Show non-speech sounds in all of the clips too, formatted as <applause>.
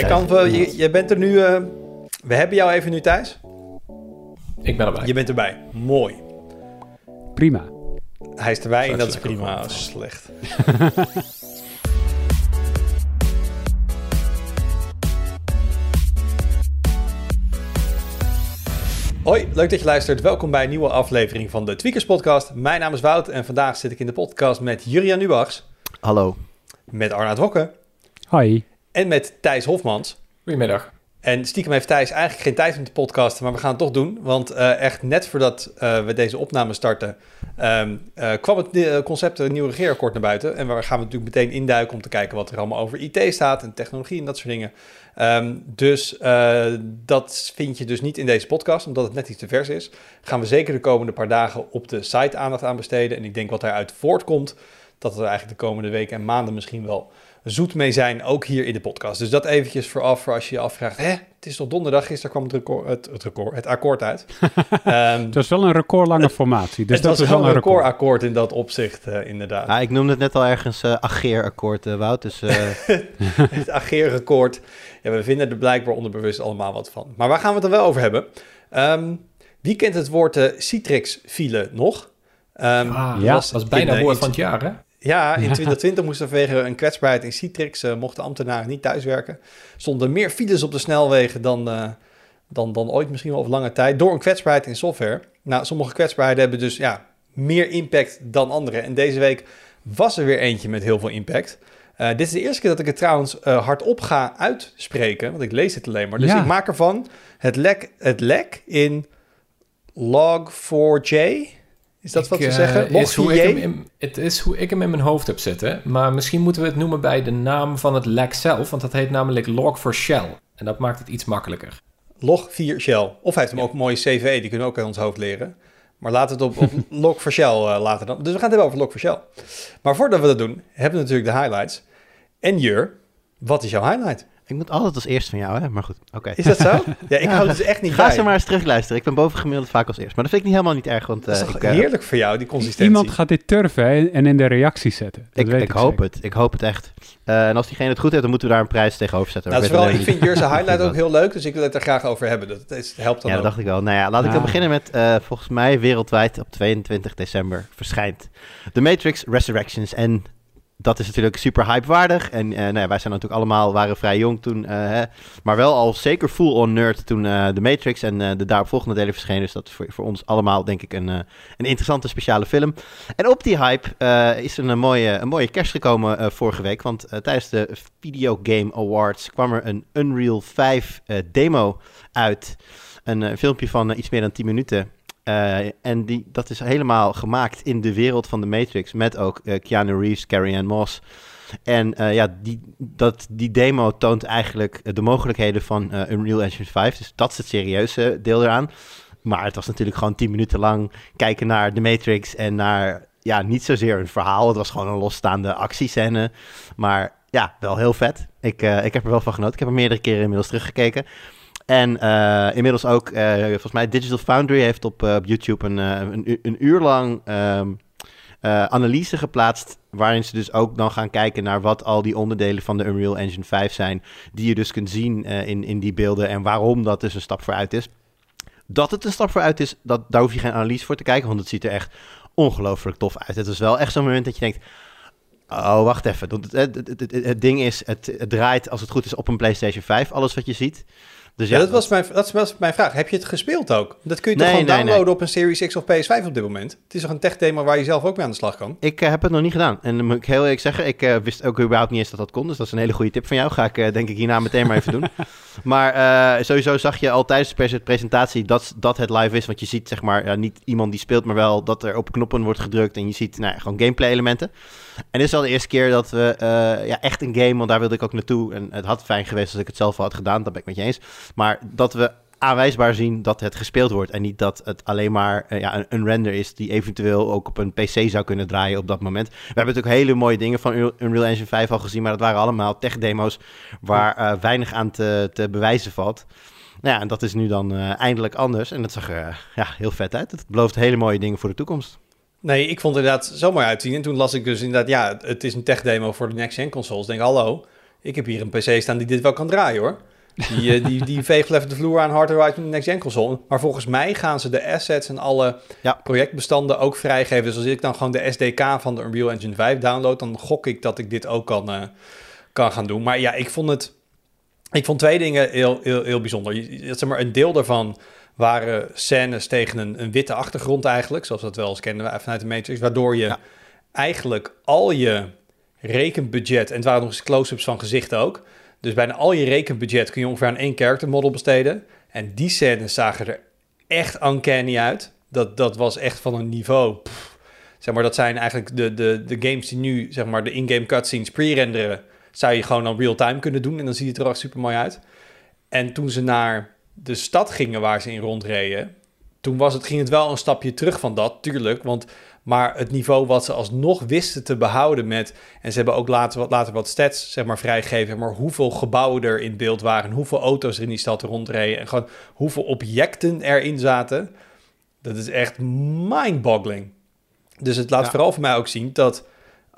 Jij, kan, je, jij bent er nu. Uh, we hebben jou even nu thuis. Ik ben erbij. Je bent erbij. Mooi. Prima. Hij is erbij en dat is prima. Oh, slecht. <laughs> Hoi, leuk dat je luistert. Welkom bij een nieuwe aflevering van de Tweakers Podcast. Mijn naam is Wout en vandaag zit ik in de podcast met Jurian Nubachs. Hallo. Met Arnaud Hokke. Hoi. En met Thijs Hofmans. Goedemiddag. En stiekem heeft Thijs eigenlijk geen tijd om te podcasten, maar we gaan het toch doen. Want uh, echt net voordat uh, we deze opname starten, um, uh, kwam het concept een nieuw regeerakkoord naar buiten. En waar gaan we natuurlijk meteen induiken om te kijken wat er allemaal over IT staat en technologie en dat soort dingen. Um, dus dat vind je dus niet in deze podcast, omdat het net iets te vers is. Gaan we zeker de komende paar dagen op de site aandacht aan besteden. En ik denk wat daaruit voortkomt, dat er eigenlijk de komende weken en maanden misschien wel zoet mee zijn, ook hier in de podcast. Dus dat eventjes vooraf, voor als je je afvraagt, hè, het is toch donderdag, gisteren kwam het, record, het, het, record, het akkoord uit. um, <laughs> het was wel een recordlange formatie, dus het dat was is wel een recordakkoord in dat opzicht, uh, inderdaad. Ja, ik noemde het net al ergens uh, ageerakkoord, uh, Wout, dus... <laughs> het ageerakkoord, ja, we vinden er blijkbaar onderbewust allemaal wat van. Maar waar gaan we het dan wel over hebben? Um, wie kent het woord Citrix-file nog? Um, ah, ja, dat was bijna woord van het jaar, hè? Ja, in 2020 moest er vanwege een kwetsbaarheid in Citrix uh, mochten ambtenaren niet thuiswerken. Stonden meer files op de snelwegen dan, uh, dan, dan ooit misschien wel op lange tijd door een kwetsbaarheid in software. Nou, sommige kwetsbaarheden hebben dus ja, meer impact dan andere. En deze week was er weer eentje met heel veel impact. Uh, dit is de eerste keer dat ik het trouwens hardop ga uitspreken, want ik lees het alleen maar. Dus ja. ik maak ervan het lek, het lek in log4j. Is dat ik, wat we zeggen? Uh, is hoe ik hem in, het is hoe ik hem in mijn hoofd heb zitten. Maar misschien moeten we het noemen bij de naam van het lek zelf. Want dat heet namelijk log4shell. En dat maakt het iets makkelijker. Log4shell. Of hij heeft hem ook een mooie CVE. Die kunnen we ook in ons hoofd leren. Maar laten we het op, op <laughs> log4shell uh, laten dan. Dus we gaan het hebben over log4shell. Maar voordat we dat doen, hebben we natuurlijk de highlights. En Jur, wat is jouw highlight? Ik moet altijd als eerst van jou, hè? Maar goed, oké. Is dat zo? <laughs> Ja, ik hou het dus echt niet Ga bij. ze maar eens terugluisteren. Ik ben bovengemiddeld vaak als eerst. Maar dat vind ik niet helemaal niet erg, want... dat is uh, toch ik, heerlijk voor jou, die consistentie. Iemand gaat dit turven hè, en in de reacties zetten. Dat ik, weet ik, hoop het. Ik hoop het echt. Uh, en als diegene het goed heeft, dan moeten we daar een prijs tegenover zetten. Nou, dat is wel, ik vind Jurse highlight ook heel leuk, dus ik wil het er graag over hebben. Dat, dat helpt dan Ja, ook. dat dacht ik wel. Nou ja, laat ik Ja. dan beginnen met... Uh, volgens mij wereldwijd op 22 december verschijnt The Matrix Resurrections. En dat is natuurlijk super hypewaardig. En uh, wij zijn natuurlijk allemaal, waren vrij jong toen. Hè, maar wel al zeker full-on nerd toen uh, de Matrix en de daaropvolgende delen verschenen. Dus dat is voor, voor ons allemaal denk ik een, een interessante speciale film. En op die hype is er een mooie, een mooie kerst gekomen vorige week. Want tijdens de Video Game Awards kwam er een Unreal 5 demo uit. Een filmpje van iets meer dan 10 minuten. Uh, en die, dat is helemaal gemaakt in de wereld van de Matrix. Met ook uh, Keanu Reeves, Carrie Ann Moss. En uh, ja, die, dat, die demo toont eigenlijk de mogelijkheden van Unreal Engine 5. Dus dat is het serieuze deel eraan. Maar het was natuurlijk gewoon 10 minuten lang kijken naar de Matrix. En naar, ja, niet zozeer een verhaal. Het was gewoon een losstaande actiescène. Maar ja, wel heel vet. Ik, ik heb er wel van genoten. Ik heb er meerdere keren inmiddels teruggekeken. En uh, inmiddels ook, uh, volgens mij, Digital Foundry heeft op, op YouTube een, een, een, uur lang um, analyse geplaatst. Waarin ze dus ook dan gaan kijken naar wat al die onderdelen van de Unreal Engine 5 zijn. Die je dus kunt zien in, in die beelden en waarom dat dus een stap vooruit is. Dat het een stap vooruit is, dat, daar hoef je geen analyse voor te kijken, want het ziet er echt ongelooflijk tof uit. Het is wel echt zo'n moment dat je denkt, Oh, wacht even. Het, het, het, het, ding is, het, draait als het goed is op een PlayStation 5, alles wat je ziet. Dus ja, ja dat, was mijn, dat was mijn vraag. Heb je het gespeeld ook? Dat kun je toch gewoon nee, downloaden nee. op een Series X of PS5 op dit moment? Het is toch een tech demo waar je zelf ook mee aan de slag kan? Ik uh, heb het nog niet gedaan. En dan moet ik heel eerlijk zeggen, ik uh, wist ook überhaupt niet eens dat dat kon. Dus dat is een hele goede tip van jou. Ga ik uh, denk ik hierna meteen maar even doen. <laughs> Maar sowieso zag je al tijdens de presentatie dat, dat het live is. Want je ziet zeg maar niet iemand die speelt, maar wel dat er op knoppen wordt gedrukt. En je ziet nou, gewoon gameplay elementen. En dit is al de eerste keer dat we ja, echt een game, want daar wilde ik ook naartoe. En het had fijn geweest als ik het zelf had gedaan, dat ben ik met je eens. Maar dat we aanwijsbaar zien dat het gespeeld wordt. En niet dat het alleen maar uh, ja, een, een, render is die eventueel ook op een PC zou kunnen draaien op dat moment. We hebben natuurlijk hele mooie dingen van Unreal Engine 5 al gezien, maar dat waren allemaal tech-demo's waar uh, weinig aan te, te, bewijzen valt. Nou ja, en dat is nu dan uh, eindelijk anders. En dat zag er ja, heel vet uit. Het belooft hele mooie dingen voor de toekomst. Nee, ik vond het inderdaad zo mooi uitzien. En toen las ik dus inderdaad, ja, het is een tech-demo voor de next-gen consoles. Ik denk, hallo, ik heb hier een PC staan die dit wel kan draaien hoor. Die, uh, die, die veegt even de vloer aan harder uit met next gen console. Maar volgens mij gaan ze de assets en alle Ja. projectbestanden ook vrijgeven. Dus als ik dan gewoon de SDK van de Unreal Engine 5 download, dan gok ik dat ik dit ook kan, eh, kan gaan doen. Maar ja, ik vond het. Ik vond twee dingen heel, heel, heel bijzonder. Je- je- Zeg maar, een deel daarvan waren scènes tegen een, een witte achtergrond eigenlijk, zoals we dat wel eens kennen vanuit de Matrix, waardoor je Ja. eigenlijk al je rekenbudget, en het waren nog eens close-ups van gezichten ook, dus bijna al je rekenbudget kun je ongeveer aan één character model besteden. En die scènes zagen er echt uncanny uit. Dat, dat was echt van een niveau. zeg maar, dat zijn eigenlijk de, de, de games die nu zeg maar, de in-game cutscenes pre-renderen. Zou je gewoon al real-time kunnen doen en dan ziet het er echt super mooi uit. En toen ze naar de stad gingen waar ze in rondreden, toen was het, ging het wel een stapje terug van dat, tuurlijk. Want, maar het niveau wat ze alsnog wisten te behouden met... en ze hebben ook later wat, later wat stats zeg maar, vrijgegeven... maar hoeveel gebouwen er in beeld waren... hoeveel auto's er in die stad rondreden... en gewoon hoeveel objecten erin zaten... dat is echt mind-boggling. Dus het laat Ja. vooral voor mij ook zien dat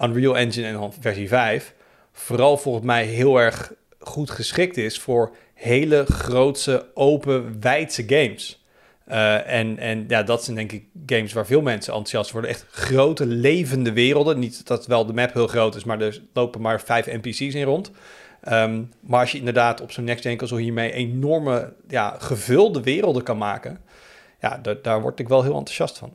Unreal Engine en versie 5... vooral volgens mij heel erg goed geschikt is... voor hele grootse, open, wijdse games... Uh, en, en ja, dat zijn denk ik games waar veel mensen enthousiast worden. Echt grote, levende werelden. Niet dat wel de map heel groot is, maar er lopen maar vijf NPC's in rond. Um, maar als je inderdaad op zo'n next-gen console hiermee enorme, ja, gevulde werelden kan maken... ja, da- daar word ik wel heel enthousiast van.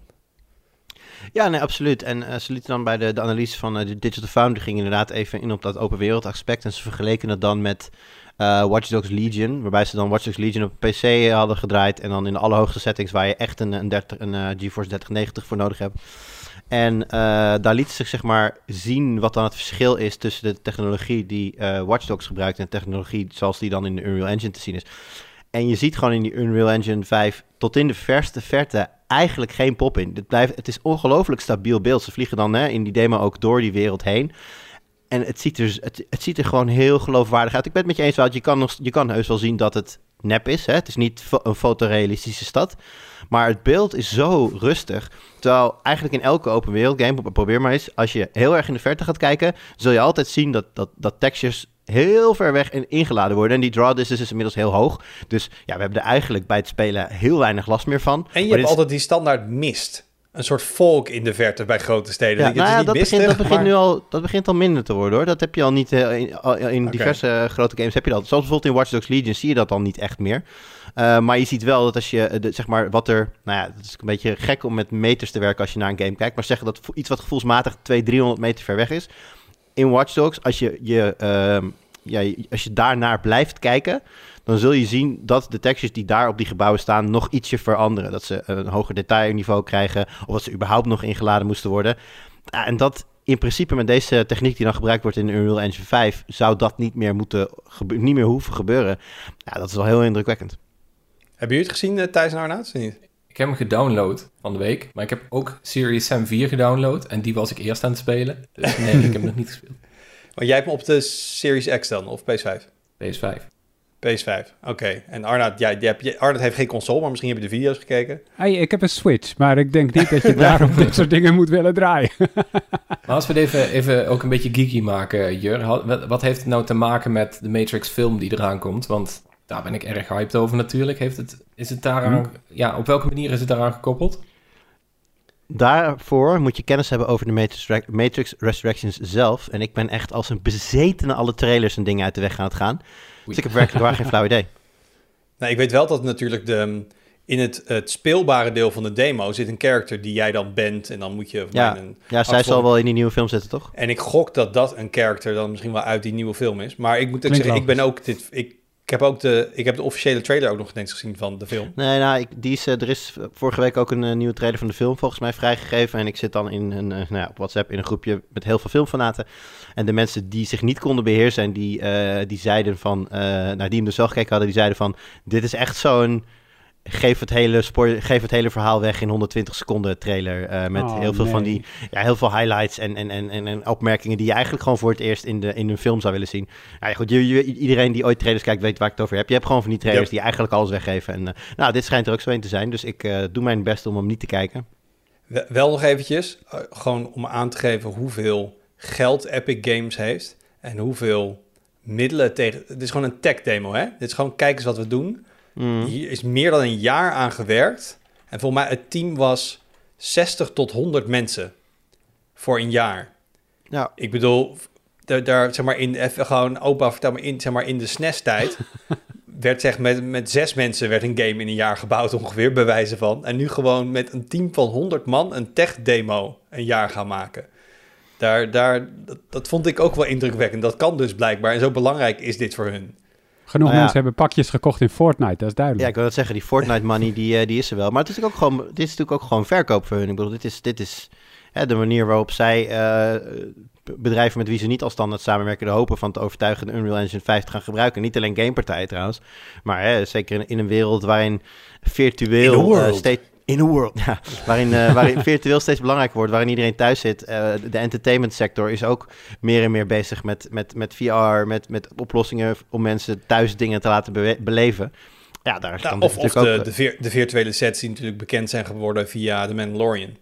Ja, nee, absoluut. En uh, ze lieten dan bij de, de analyse van uh, de Digital Foundry... ging inderdaad even in op dat open wereld aspect. En ze vergeleken het dan met uh, Watch Dogs Legion... waarbij ze dan Watch Dogs Legion op PC hadden gedraaid... en dan in de allerhoogste settings waar je echt een, een, 30, een uh, GeForce 3090 voor nodig hebt... En uh, daar liet zich zeg maar zien wat dan het verschil is tussen de technologie die uh, Watch Dogs gebruikt en de technologie zoals die dan in de Unreal Engine te zien is. En je ziet gewoon in die Unreal Engine 5 tot in de verste verte eigenlijk geen pop in. Het, blijft, het is ongelooflijk stabiel beeld. Ze vliegen dan hè, in die demo ook door die wereld heen. En het ziet, er, het, het ziet er gewoon heel geloofwaardig uit. Ik ben het met je eens, Wout. Je kan, nog, je kan heus wel zien dat het nep is. Hè? Het is niet een fotorealistische stad. Maar het beeld is zo rustig. Terwijl eigenlijk in elke open wereld game, probeer maar eens, als je heel erg in de verte gaat kijken, zul je altijd zien dat, dat, dat textures heel ver weg en ingeladen worden. En die draw distance is inmiddels heel hoog. Dus ja, we hebben er eigenlijk bij het spelen heel weinig last meer van. En je hebt altijd die standaard mist. Een soort volk in de verte bij grote steden. Ja, nou ja, dat, mistig, begint, dat, begint <laughs> maar... nu al, dat begint al minder te worden hoor. Dat heb je al niet uh, in, in diverse uh, grote games heb je dat. Zoals bijvoorbeeld in Watch Dogs Legion zie je dat dan niet echt meer. Uh, maar je ziet wel dat als je, de, zeg maar, wat er, nou ja, het is een beetje gek om met meters te werken als je naar een game kijkt. Maar zeggen dat iets wat gevoelsmatig 200, 300 meter ver weg is. In Watch Dogs, als je, je, uh, ja, als je daarnaar blijft kijken, dan zul je zien dat de textures die daar op die gebouwen staan nog ietsje veranderen. Dat ze een hoger detailniveau krijgen of dat ze überhaupt nog ingeladen moesten worden. Uh, en dat in principe met deze techniek die dan gebruikt wordt in Unreal Engine 5, zou dat niet meer, moeten niet meer hoeven gebeuren. Ja, dat is wel heel indrukwekkend. Hebben jullie het gezien, uh, Thijs en Arnoud? Niet? Ik heb hem gedownload van de week, maar ik heb ook Series Sam 4 gedownload en die was ik eerst aan het spelen. Dus nee, ik heb hem nog niet gespeeld. <laughs> Maar jij hebt hem op de Series X dan, of PS5? PS5. PS5, oké. Okay. En Arnoud, ja, je hebt, Arnoud heeft geen console, maar misschien heb je de video's gekeken. Hey, ik heb een Switch, maar ik denk niet dat je <laughs> daarom dit soort dingen moet willen draaien. <laughs> maar als we het even, even ook een beetje geeky maken, Jur. Wat heeft het nou te maken met de Matrix film die eraan komt? Want daar ben ik erg hyped over natuurlijk. Heeft het, is het daaraan, hmm. ja, op welke manier is het daaraan gekoppeld? Daarvoor moet je kennis hebben over de Matrix, Matrix Resurrections zelf. En ik ben echt als een bezetene alle trailers en dingen uit de weg gaan gaan. Dus ik heb werkelijk waar geen flauw idee. <laughs> Nou, ik weet wel dat natuurlijk de, in het, het speelbare deel van de demo zit een character die jij dan bent. En dan moet je... Ja, een ja zij zal wel in die nieuwe film zitten, toch? En ik gok dat dat een character dan misschien wel uit die nieuwe film is. Maar ik moet ook zeggen, ik ben ook dit... Ik heb ook de, ik heb de officiële trailer ook nog eens gezien van de film. Nee, nou, ik, die is, er is vorige week ook een uh, nieuwe trailer van de film volgens mij vrijgegeven. En ik zit dan in een, uh, nou op WhatsApp in een groepje met heel veel filmfanaten. En de mensen die zich niet konden beheersen en die, uh, die zeiden van, nou, die hem dus wel gekeken hadden, die zeiden van, dit is echt zo'n geef het hele spoor, geef het hele verhaal weg in 120 seconden trailer uh, met oh, heel veel nee. van die ja, heel veel highlights en, en, en, en opmerkingen die je eigenlijk gewoon voor het eerst in, de, in een film zou willen zien. Ja, goed, je, je, iedereen die ooit trailers kijkt weet waar ik het over heb. Je hebt gewoon van die trailers yep. die eigenlijk alles weggeven. En uh, nou, dit schijnt er ook zo een te zijn, dus ik uh, doe mijn best om hem niet te kijken. Wel nog eventjes, gewoon om aan te geven hoeveel geld Epic Games heeft en hoeveel middelen tegen... Het is gewoon een tech demo, hè? Dit is gewoon kijk eens wat we doen. Mm. Hier is meer dan een jaar aan gewerkt. En volgens mij het team was 60 tot 100 mensen voor een jaar. Ja. Ik bedoel, daar, zeg maar in even gewoon opa vertel me in zeg maar in de SNES-tijd <laughs> werd zeg met met zes mensen werd een game in een jaar gebouwd ongeveer bij wijze van en nu gewoon met een team van 100 man een tech demo een jaar gaan maken. Daar, daar, dat, dat vond ik ook wel indrukwekkend. Dat kan dus blijkbaar. En zo belangrijk is dit voor hun. Genoeg Nou ja. mensen hebben pakjes gekocht in Fortnite, dat is Ja, duidelijk. ik wil dat zeggen, die Fortnite money, die, eh, die is er wel. Maar het is natuurlijk ook gewoon, dit is natuurlijk ook gewoon verkoop voor hun. Ik bedoel, dit is, dit is hè, de manier waarop zij eh, bedrijven met wie ze niet al standaard samenwerken... de hopen van te overtuigen de Unreal Engine 5 te gaan gebruiken. Niet alleen gamepartijen trouwens, maar hè, zeker in, in een wereld waarin virtueel... Eh, steeds, in a world, ja. Waarin, eh, <laughs> waarin virtueel steeds belangrijker wordt, waarin iedereen thuis zit. Eh, de entertainment sector is ook meer en meer bezig met, met, met VR, met, met oplossingen om mensen thuis dingen te laten beleven. Ja, daar Nou, kan dit of de, ook... de, vir- de virtuele sets die natuurlijk bekend zijn geworden via de Mandalorian.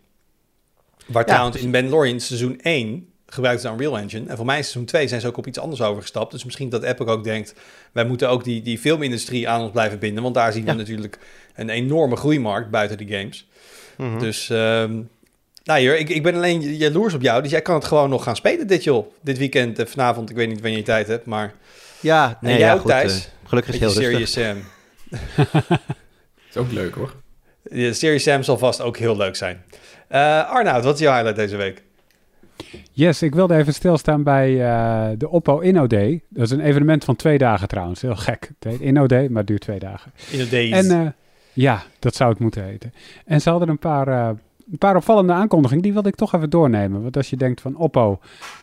Waar Ja, trouwens in Mandalorian seizoen 1 gebruikten ze Unreal Engine. En voor mij in seizoen 2 zijn ze ook op iets anders overgestapt. Dus misschien dat Epic ook denkt... wij moeten ook die, die filmindustrie aan ons blijven binden. Want daar zien we Ja. natuurlijk een enorme groeimarkt buiten die games. Mhm. Dus ehm, nou hier, ik, ik ben alleen jaloers op jou. Dus jij kan het gewoon nog gaan spelen dit joh. Dit weekend, eh, vanavond. Ik weet niet wanneer je tijd hebt, maar... Ja, nee, en jij ja, ook, goed, Thijs? eh, gelukkig is heel rustig. Serious Sam. <laughs> is ook leuk hoor. De Serious Sam zal vast ook heel leuk zijn. Eh Arnoud, wat is jouw highlight deze week? Yes, ik wilde even stilstaan bij eh, de Oppo Inno Day. Dat is een evenement van twee dagen trouwens. Heel gek. Het heet Inno Day, maar het duurt twee dagen. In de days. En eh, ja, dat zou het moeten heten. En ze hadden een paar, eh, een paar opvallende aankondigingen. Die wilde ik toch even doornemen. Want als je denkt van Oppo,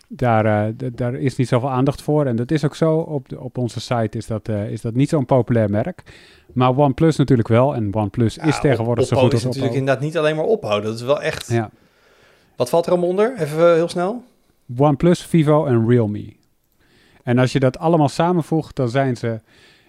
daar, daar is niet zoveel aandacht voor. En dat is ook zo. Op, de, op onze site is dat, is dat niet zo'n populair merk. Maar OnePlus natuurlijk wel. En OnePlus is tegenwoordig Oppo zo goed is als natuurlijk Oppo. inderdaad niet alleen maar ophouden. Dat is wel echt... Ja. Wat valt er allemaal onder? Even eh, heel snel. OnePlus, Vivo en Realme. En als je dat allemaal samenvoegt, dan zijn ze,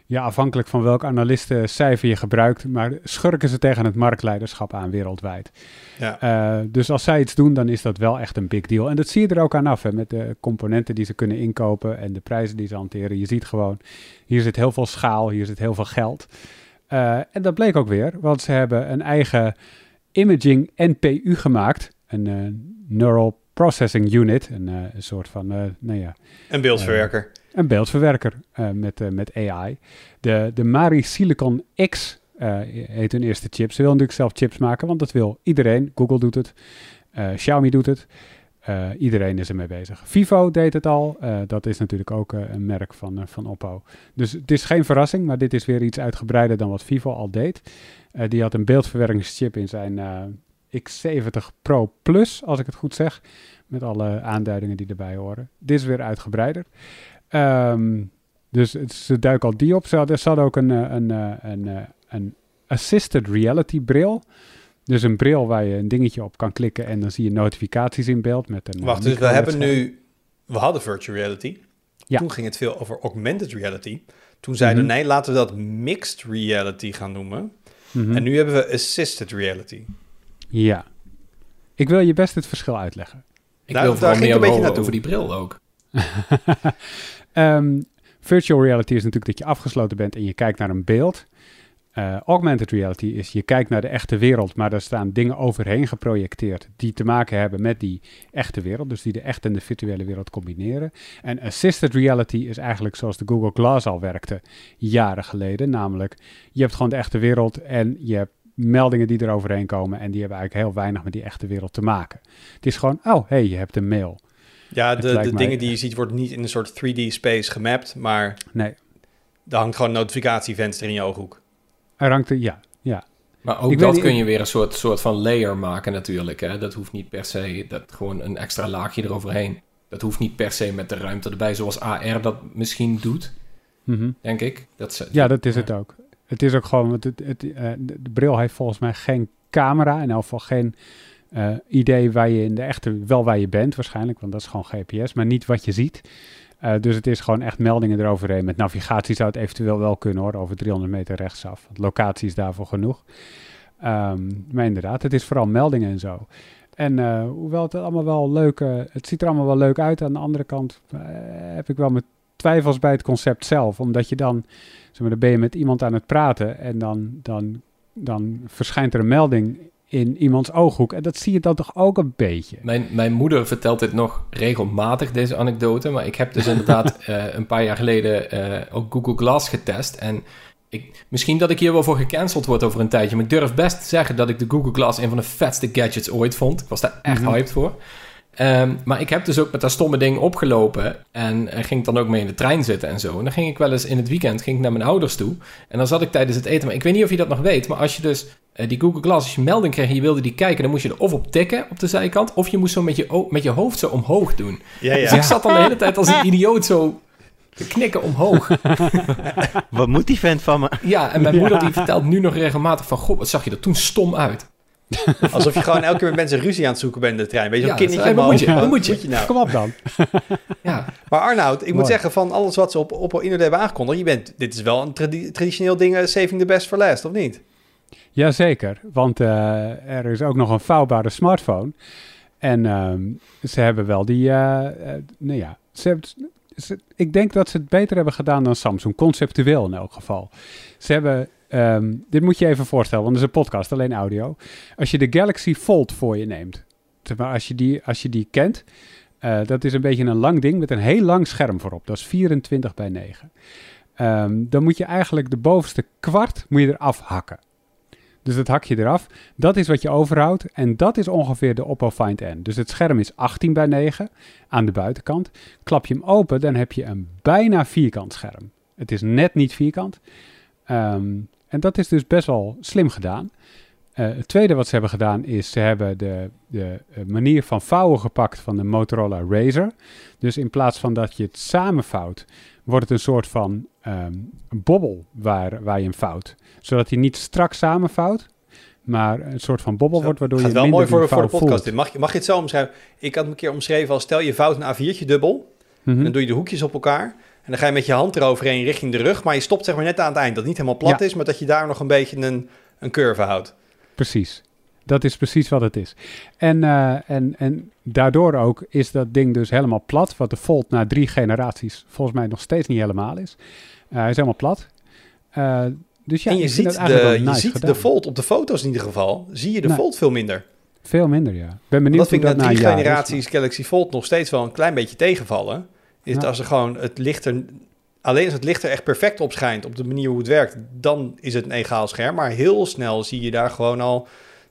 ja, afhankelijk van welk analistencijfer je gebruikt, maar schurken ze tegen het marktleiderschap aan wereldwijd. Ja. Eh, dus als zij iets doen, dan is dat wel echt een big deal. En dat zie je er ook aan af, hè, met de componenten die ze kunnen inkopen en de prijzen die ze hanteren. Je ziet gewoon, hier zit heel veel schaal, hier zit heel veel geld. Eh, en dat bleek ook weer, want ze hebben een eigen imaging NPU gemaakt, een eh, Neural Processing Unit, een, eh, een soort van, eh, nou ja, Een beeldverwerker. een beeldverwerker met, met AI. De, de Mari Silicon X heet hun eerste chip. Ze wil natuurlijk zelf chips maken, want dat wil iedereen. Google doet het, Xiaomi doet het. Iedereen is ermee bezig. Vivo deed het al. Dat is natuurlijk ook een merk van, van Oppo. Dus het is geen verrassing, maar dit is weer iets uitgebreider dan wat Vivo al deed. Die had een beeldverwerkingschip in zijn X70 Pro Plus, als ik het goed zeg. Met alle aanduidingen die erbij horen. Dit is weer uitgebreider. Ehm, dus het- ze duiken al die op. Ze hadden, ze hadden ook een, eh, een, eh, een, eh, een assisted reality bril. Dus een bril waar je een dingetje op kan klikken en dan zie je notificaties in beeld met een. Wacht, dus we hebben nu... We hadden virtual reality. Ja. Toen ging het veel over augmented reality. Toen zeiden Mhm. nee, laten we dat mixed reality gaan noemen. Mhm. En nu hebben we assisted reality. Ja. Ik wil je best het verschil uitleggen. Ik Daar- wil daar vooral meer een beetje naartoe. over die bril ook. <laughs> Ehm, virtual reality is natuurlijk dat je afgesloten bent en je kijkt naar een beeld. Eh, augmented reality is je kijkt naar de echte wereld, maar daar staan dingen overheen geprojecteerd die te maken hebben met die echte wereld, dus die de echte en de virtuele wereld combineren. En assisted reality is eigenlijk zoals de Google Glass al werkte jaren geleden, namelijk je hebt gewoon de echte wereld en je hebt meldingen die er overheen komen en die hebben eigenlijk heel weinig met die echte wereld te maken. Het is gewoon, oh hey, je hebt een mail. Ja, de, lijkt de mij- dingen die je ziet worden niet in een soort 3D-space gemapt, maar Nee, er hangt gewoon een notificatievenster in je ooghoek. er hangt er, ja, ja. Maar ook Ik dat kun je weer een soort, soort van layer maken natuurlijk. Hè? Dat hoeft niet per se, dat gewoon een extra laagje eroverheen. Dat hoeft niet per se met de ruimte erbij, zoals AR dat misschien doet, Mhm. denk ik. Dat ze, Ja, dat is het ook. Het is ook gewoon, want het, het, eh, de bril heeft volgens mij geen camera. In elk geval geen eh, idee waar je in de echte, wel waar je bent waarschijnlijk, want dat is gewoon GPS, maar niet wat je ziet. Eh, dus het is gewoon echt meldingen eroverheen. Met navigatie zou het eventueel wel kunnen hoor, over 300 meter rechtsaf. Want locatie is daarvoor genoeg. Ehm, maar inderdaad, het is vooral meldingen en zo. En hoewel het allemaal wel leuk, eh, het ziet er allemaal wel leuk uit, aan de andere kant heb ik wel mijn twijfels bij het concept zelf. Omdat je dan, zeg maar, dan ben je met iemand aan het praten en dan, dan, dan verschijnt er een melding in iemands ooghoek. En dat zie je dan toch ook een beetje. Mijn, mijn moeder vertelt dit nog regelmatig, deze anekdote. Maar ik heb dus inderdaad uh, <laughs> een paar jaar geleden uh, ook Google Glass getest. En ik, misschien dat ik hier wel voor gecanceld word over een tijdje. Maar ik durf best te zeggen dat ik de Google Glass een van de vetste gadgets ooit vond. Ik was daar echt mm hyped voor. Um, maar ik heb dus ook met dat stomme ding opgelopen en, en ging dan ook mee in de trein zitten en zo. En dan ging ik wel eens in het weekend ging ik naar mijn ouders toe. En dan zat ik tijdens het eten. Maar ik weet niet of je dat nog weet, maar als je dus uh, die Google Glass, als je melding kreeg en je wilde die kijken, dan moest je er of op tikken op de zijkant, of je moest zo met je, met je hoofd zo omhoog doen. Ja, ja. Dus ik zat dan de hele tijd als een idioot zo te knikken omhoog. wat moet die vent van me? Ja, en mijn moeder die vertelt nu nog regelmatig van, god, wat zag je er toen stom uit. <laughs> Alsof je gewoon elke keer met mensen ruzie aan het zoeken bent in de trein. Weet je, ja, een kindertje moet je, moet je. Moet je nou? Kom op dan. <laughs> ja. Maar Arnoud, ik moet zeggen, van alles wat ze op, op internet hebben aangekondigd, je bent, dit is wel een traditioneel ding, uh, saving the best for last, of niet? Jazeker, want uh, er is ook nog een vouwbare smartphone. En uh, ze hebben wel die, uh, nou ja, ze hebben, ze, ik denk dat ze het beter hebben gedaan dan Samsung, conceptueel in elk geval. Ze hebben Um, dit moet je even voorstellen, want het is een podcast, alleen audio. Als je de Galaxy Fold voor je neemt, als je die, als je die kent, uh, dat is een beetje een lang ding met een heel lang scherm voorop. Dat is 24 bij 9. Um, dan moet je eigenlijk de bovenste kwart moet je eraf hakken. Dus dat hak je eraf. Dat is wat je overhoudt. En dat is ongeveer de Oppo Find N. Dus het scherm is 18 bij 9 aan de buitenkant. Klap je hem open, dan heb je een bijna vierkant scherm. Het is net niet vierkant. Um, en dat is dus best wel slim gedaan. Uh, het tweede wat ze hebben gedaan is, ze hebben de, de uh, manier van vouwen gepakt van de Motorola Razr. Dus in plaats van dat je het samenvouwt, wordt het een soort van um, bobbel waar, waar je hem vouwt. Zodat hij niet strak samenvouwt, maar een soort van bobbel wordt, waardoor je wel mooi voor, voor de podcast. Mag, je, mag je het zo omschrijven? Ik had hem een keer omschreven als, stel je vouwt een A4'tje dubbel, mm -hmm. dan doe je de hoekjes op elkaar... En dan ga je met je hand eroverheen richting de rug, maar je stopt zeg maar net aan het eind. Dat het niet helemaal plat is, maar dat je daar nog een beetje een, een curve houdt. Precies. Dat is precies wat het is. En, uh, en, en daardoor ook is dat ding dus helemaal plat. Wat de Fold na drie generaties volgens mij nog steeds niet helemaal is. Uh, hij is helemaal plat. Uh, dus ja, en je ziet, de, je ziet de Fold op de foto's in ieder geval. Zie je de nou, Fold veel minder. Veel minder, ja. Ben benieuwd dat vind ik na drie generaties Galaxy Fold nog steeds wel een klein beetje tegenvallen is het als er gewoon het lichter, alleen als het lichter echt perfect op schijnt op de manier hoe het werkt, dan is het een egaal scherm. Maar heel snel zie je daar gewoon al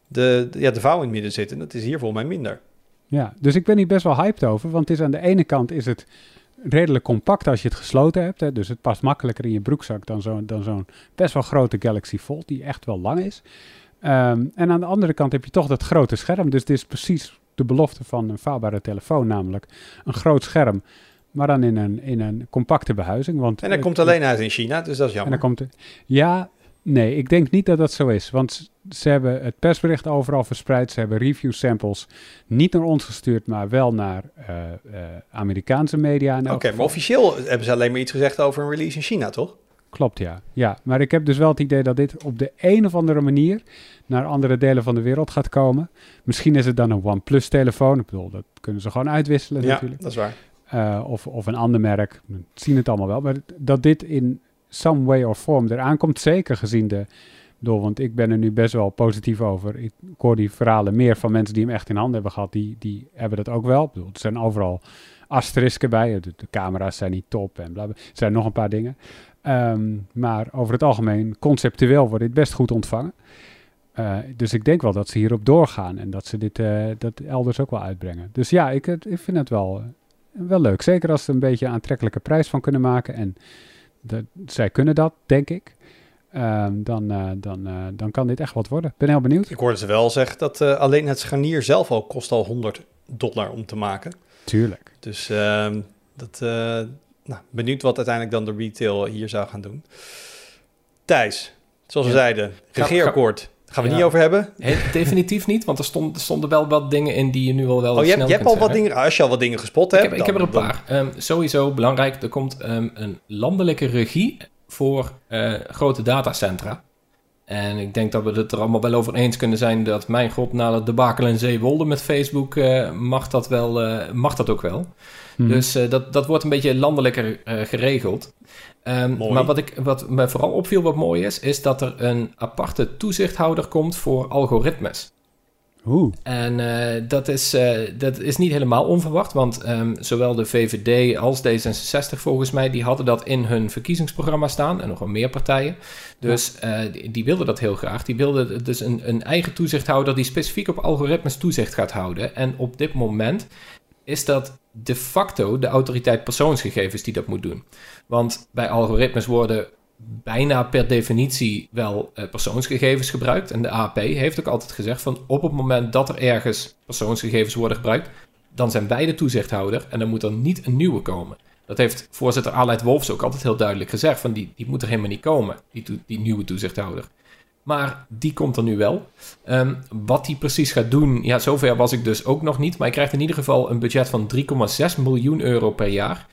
de, ja, de vouw in het midden zitten. Dat is hier volgens mij minder. Ja, dus ik ben hier best wel hyped over, want het is aan de ene kant is het redelijk compact als je het gesloten hebt. Hè, dus het past makkelijker in je broekzak dan zo'n dan zo'n best wel grote Galaxy Fold, die echt wel lang is. Um, en aan de andere kant heb je toch dat grote scherm. Dus dit is precies de belofte van een vouwbare telefoon, namelijk een groot scherm maar dan in een, in een compacte behuizing. Want en dat komt alleen uit in China, dus dat is jammer. En dan komt, ja, nee, ik denk niet dat dat zo is. Want ze hebben het persbericht overal verspreid. Ze hebben review samples niet naar ons gestuurd, maar wel naar uh, uh, Amerikaanse media. Oké, maar officieel hebben ze alleen maar iets gezegd over een release in China, toch? Klopt, ja. ja. Maar ik heb dus wel het idee dat dit op de een of andere manier naar andere delen van de wereld gaat komen. Misschien is het dan een OnePlus telefoon. Ik bedoel, dat kunnen ze gewoon uitwisselen ja, natuurlijk. dat is waar. Uh, of, of een ander merk. We zien het allemaal wel. Maar dat dit in some way or form eraan komt, zeker gezien de... Door, want ik ben er nu best wel positief over. Ik, hoor die verhalen meer van mensen die hem echt in handen hebben gehad. Die, die hebben dat ook wel. Ik bedoel, er zijn overal asterisken bij. De, camera's zijn niet top en bla, bla. Er zijn nog een paar dingen. Um, maar over het algemeen, conceptueel wordt dit best goed ontvangen. Uh, dus ik denk wel dat ze hierop doorgaan en dat ze dit uh, dat elders ook wel uitbrengen. Dus ja, ik, ik vind het wel, wel leuk. Zeker als ze een beetje een aantrekkelijke prijs van kunnen maken. En de, zij kunnen dat, denk ik. Uh, dan, uh, dan, uh, dan kan dit echt wat worden. Ben heel benieuwd. Ik hoorde ze wel zeggen dat uh, alleen het scharnier zelf al kost al 100 dollar om te maken. Tuurlijk. Dus ehm, dat, nou, benieuwd wat uiteindelijk dan de retail hier zou gaan doen. Thijs, zoals we zeiden, regeerakkoord. Gaan we ja. niet over hebben? definitief niet, want er, stond, er stonden wel wat dingen in die je nu al wel oh, je snel hebt, je hebt al wat dingen, als je al wat dingen gespot ik hebt. Heb, ik heb er een paar. Um, sowieso belangrijk, er komt um, een landelijke regie voor uh, grote datacentra. En ik denk dat we het er allemaal wel over eens kunnen zijn dat, mijn god, na de debakel in Zeewolde met Facebook, uh, mag, dat wel, uh, mag dat ook wel. Hmm. Dus uh, dat, dat wordt een beetje landelijker geregeld. Um, maar wat, ik, wat me vooral opviel wat mooi is, is dat er een aparte toezichthouder komt voor algoritmes. Oeh. En uh, dat, is, uh, dat is niet helemaal onverwacht, want um, zowel de VVD als D66 volgens mij, die hadden dat in hun verkiezingsprogramma staan en nog wel meer partijen. Dus uh, die, die, wilden dat heel graag. Die wilden dus een, een eigen toezichthouder die specifiek op algoritmes toezicht gaat houden. En op dit moment is dat de facto de autoriteit persoonsgegevens die dat moet doen. Want bij algoritmes worden bijna per definitie wel uh, persoonsgegevens gebruikt. En de AP heeft ook altijd gezegd van op het moment dat er ergens persoonsgegevens worden gebruikt, dan zijn wij de toezichthouder en dan moet er niet een nieuwe komen. Dat heeft voorzitter Aleid Wolfs ook altijd heel duidelijk gezegd van die, die moet er helemaal niet komen, die, die nieuwe toezichthouder. Maar die komt er nu wel. Um, wat die precies gaat doen, ja, zover was ik dus ook nog niet. Maar hij krijgt in ieder geval een budget van 3,6 miljoen euro per jaar.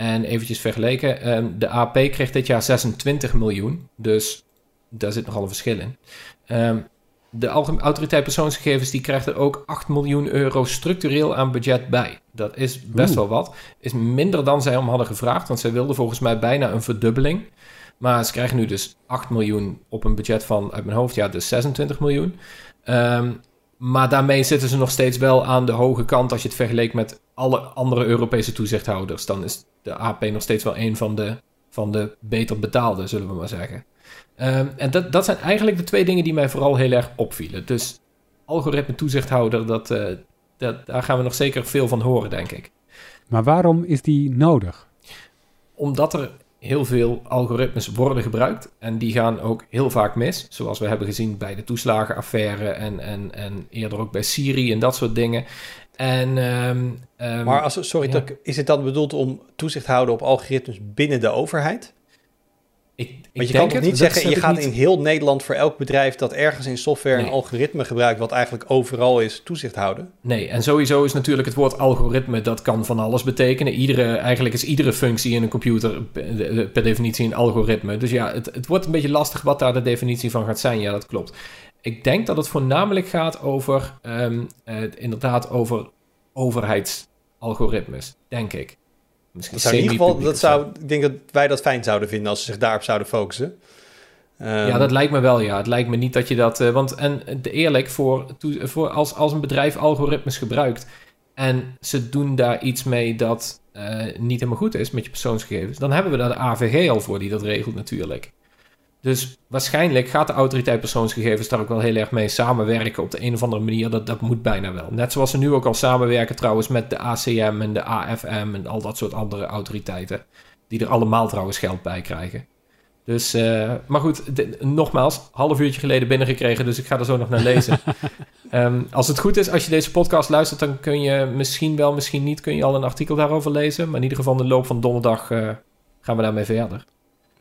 En eventjes vergeleken, um, de AP kreeg dit jaar 26 miljoen. Dus daar zit nogal een verschil in. Um, de autoriteit persoonsgegevens die krijgt er ook 8 miljoen euro structureel aan budget bij. Dat is best wel wat. Is minder dan zij om hadden gevraagd, want zij wilden volgens mij bijna een verdubbeling. Maar ze krijgen nu dus 8 miljoen op een budget van, uit mijn hoofd, ja, dus 26 miljoen. Um, maar daarmee zitten ze nog steeds wel aan de hoge kant als je het vergelijkt met alle andere Europese toezichthouders. Dan is de AP nog steeds wel een van de, van de beter betaalde, zullen we maar zeggen. Um, en dat, dat zijn eigenlijk de twee dingen die mij vooral heel erg opvielen. Dus algoritme toezichthouder, dat, uh, dat, daar gaan we nog zeker veel van horen, denk ik. Maar waarom is die nodig? Omdat er heel veel algoritmes worden gebruikt. En die gaan ook heel vaak mis. Zoals we hebben gezien bij de toeslagenaffaire en, en, en eerder ook bij Siri en dat soort dingen. En, um, um, maar als, sorry, ja. is het dan bedoeld om toezicht te houden op algoritmes binnen de overheid? Ik, Want je kan toch niet zeggen, je gaat niet... in heel Nederland voor elk bedrijf dat ergens in software nee. een algoritme gebruikt, wat eigenlijk overal is, toezicht houden? Nee, en sowieso is natuurlijk het woord algoritme, dat kan van alles betekenen. Iedere, eigenlijk is iedere functie in een computer per definitie een algoritme. Dus ja, het, het wordt een beetje lastig wat daar de definitie van gaat zijn. Ja, dat klopt. Ik denk dat het voornamelijk gaat over, um, uh, inderdaad, over overheidsalgoritmes, denk ik. Misschien dat zou in ieder geval, dat zou, ik denk dat wij dat fijn zouden vinden als ze zich daarop zouden focussen. Um, ja, dat lijkt me wel, ja. Het lijkt me niet dat je dat... Uh, want en eerlijk, voor, voor als, als een bedrijf algoritmes gebruikt... en ze doen daar iets mee dat uh, niet helemaal goed is met je persoonsgegevens... dan hebben we daar de AVG al voor die dat regelt natuurlijk. Dus waarschijnlijk gaat de autoriteit persoonsgegevens daar ook wel heel erg mee samenwerken op de een of andere manier. Dat, dat moet bijna wel. Net zoals ze nu ook al samenwerken trouwens met de ACM en de AFM en al dat soort andere autoriteiten. Die er allemaal trouwens geld bij krijgen. Dus, uh, maar goed, de, nogmaals, half uurtje geleden binnengekregen, dus ik ga er zo nog naar lezen. um, <laughs> als het goed is, als je deze podcast luistert, dan kun je misschien wel, misschien niet, kun je al een artikel daarover lezen. Maar in ieder geval in de loop van donderdag uh, gaan we daarmee verder.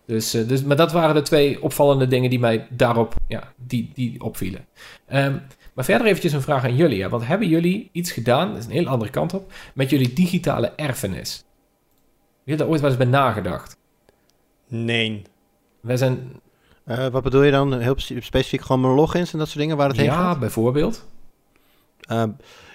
Dus, uh, dus, maar dat waren de twee opvallende dingen die mij daarop ja, die, die opvielen. Um, maar verder eventjes een vraag aan jullie. Hè? Want hebben jullie iets gedaan, dat is een heel andere kant op, met jullie digitale erfenis? Heb je daar ooit wel eens bij nagedacht? Nee. Wij zijn... Uh, wat bedoel je dan? Heel specifiek gewoon mijn logins en dat soort dingen waar het ja, heen gaat? Ja, bijvoorbeeld. Uh,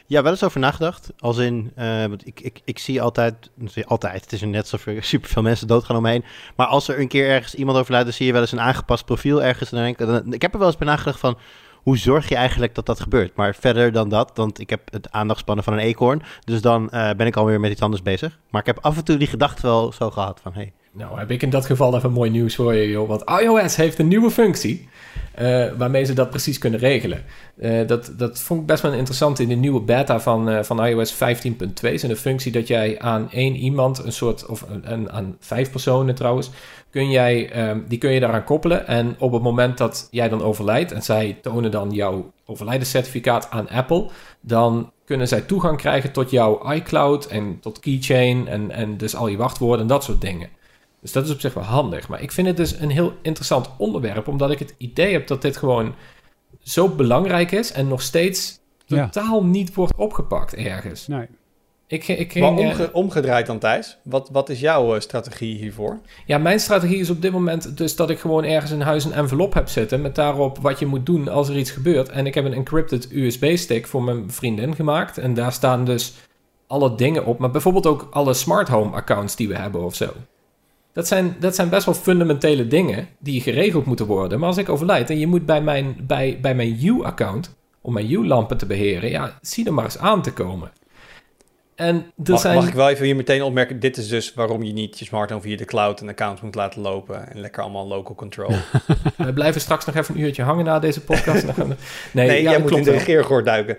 ja, wel eens over nagedacht. Als in, uh, want ik, ik, ik zie altijd, altijd, het is net zoveel <laughs> superveel mensen doodgaan omheen. Maar als er een keer ergens iemand overlijdt, dan zie je wel eens een aangepast profiel ergens. En dan denk ik, ik heb er wel eens bij nagedacht van, hoe zorg je eigenlijk dat dat gebeurt? Maar verder dan dat, want ik heb het aandachtspannen van een eekhoorn. Dus dan uh, ben ik alweer met iets anders bezig. Maar ik heb af en toe die gedachte wel zo gehad van, hey. Nou, heb ik in dat geval even mooi nieuws voor je, joh. Want iOS heeft een nieuwe functie. Uh, waarmee ze dat precies kunnen regelen. Uh, dat, dat vond ik best wel interessant in de nieuwe beta van, uh, van iOS 15.2. is een functie dat jij aan één iemand, een soort, of een, aan vijf personen trouwens, kun jij, um, die kun je daaraan koppelen. En op het moment dat jij dan overlijdt en zij tonen dan jouw overlijdenscertificaat aan Apple, dan kunnen zij toegang krijgen tot jouw iCloud en tot Keychain en, en dus al je wachtwoorden en dat soort dingen. Dus dat is op zich wel handig. Maar ik vind het dus een heel interessant onderwerp, omdat ik het idee heb dat dit gewoon zo belangrijk is en nog steeds totaal niet wordt opgepakt ergens. Nee. Ik, ik Maar ging, eh, omge- omgedraaid dan, Thijs. Wat, wat is jouw eh, strategie hiervoor? Ja, mijn strategie is op dit moment dus dat ik gewoon ergens in huis een envelop heb zitten met daarop wat je moet doen als er iets gebeurt. En ik heb een encrypted USB-stick voor mijn vriendin gemaakt. En daar staan dus alle dingen op, maar bijvoorbeeld ook alle smart home accounts die we hebben of zo. Dat zijn, dat zijn best wel fundamentele dingen die geregeld moeten worden. Maar als ik overlijd en je moet bij mijn, bij, bij mijn U-account, om mijn U-lampen te beheren, ja, zie er maar eens aan te komen. En er Mag, zijn... mag ik wel even hier meteen opmerken, dit is dus waarom je niet je smartphone via de cloud een account moet laten lopen en lekker allemaal local control. <laughs> We blijven straks nog even een uurtje hangen na deze podcast. Dan gaan we- nee, Nee, ja, jij dat moet klopt in de regeergoor duiken.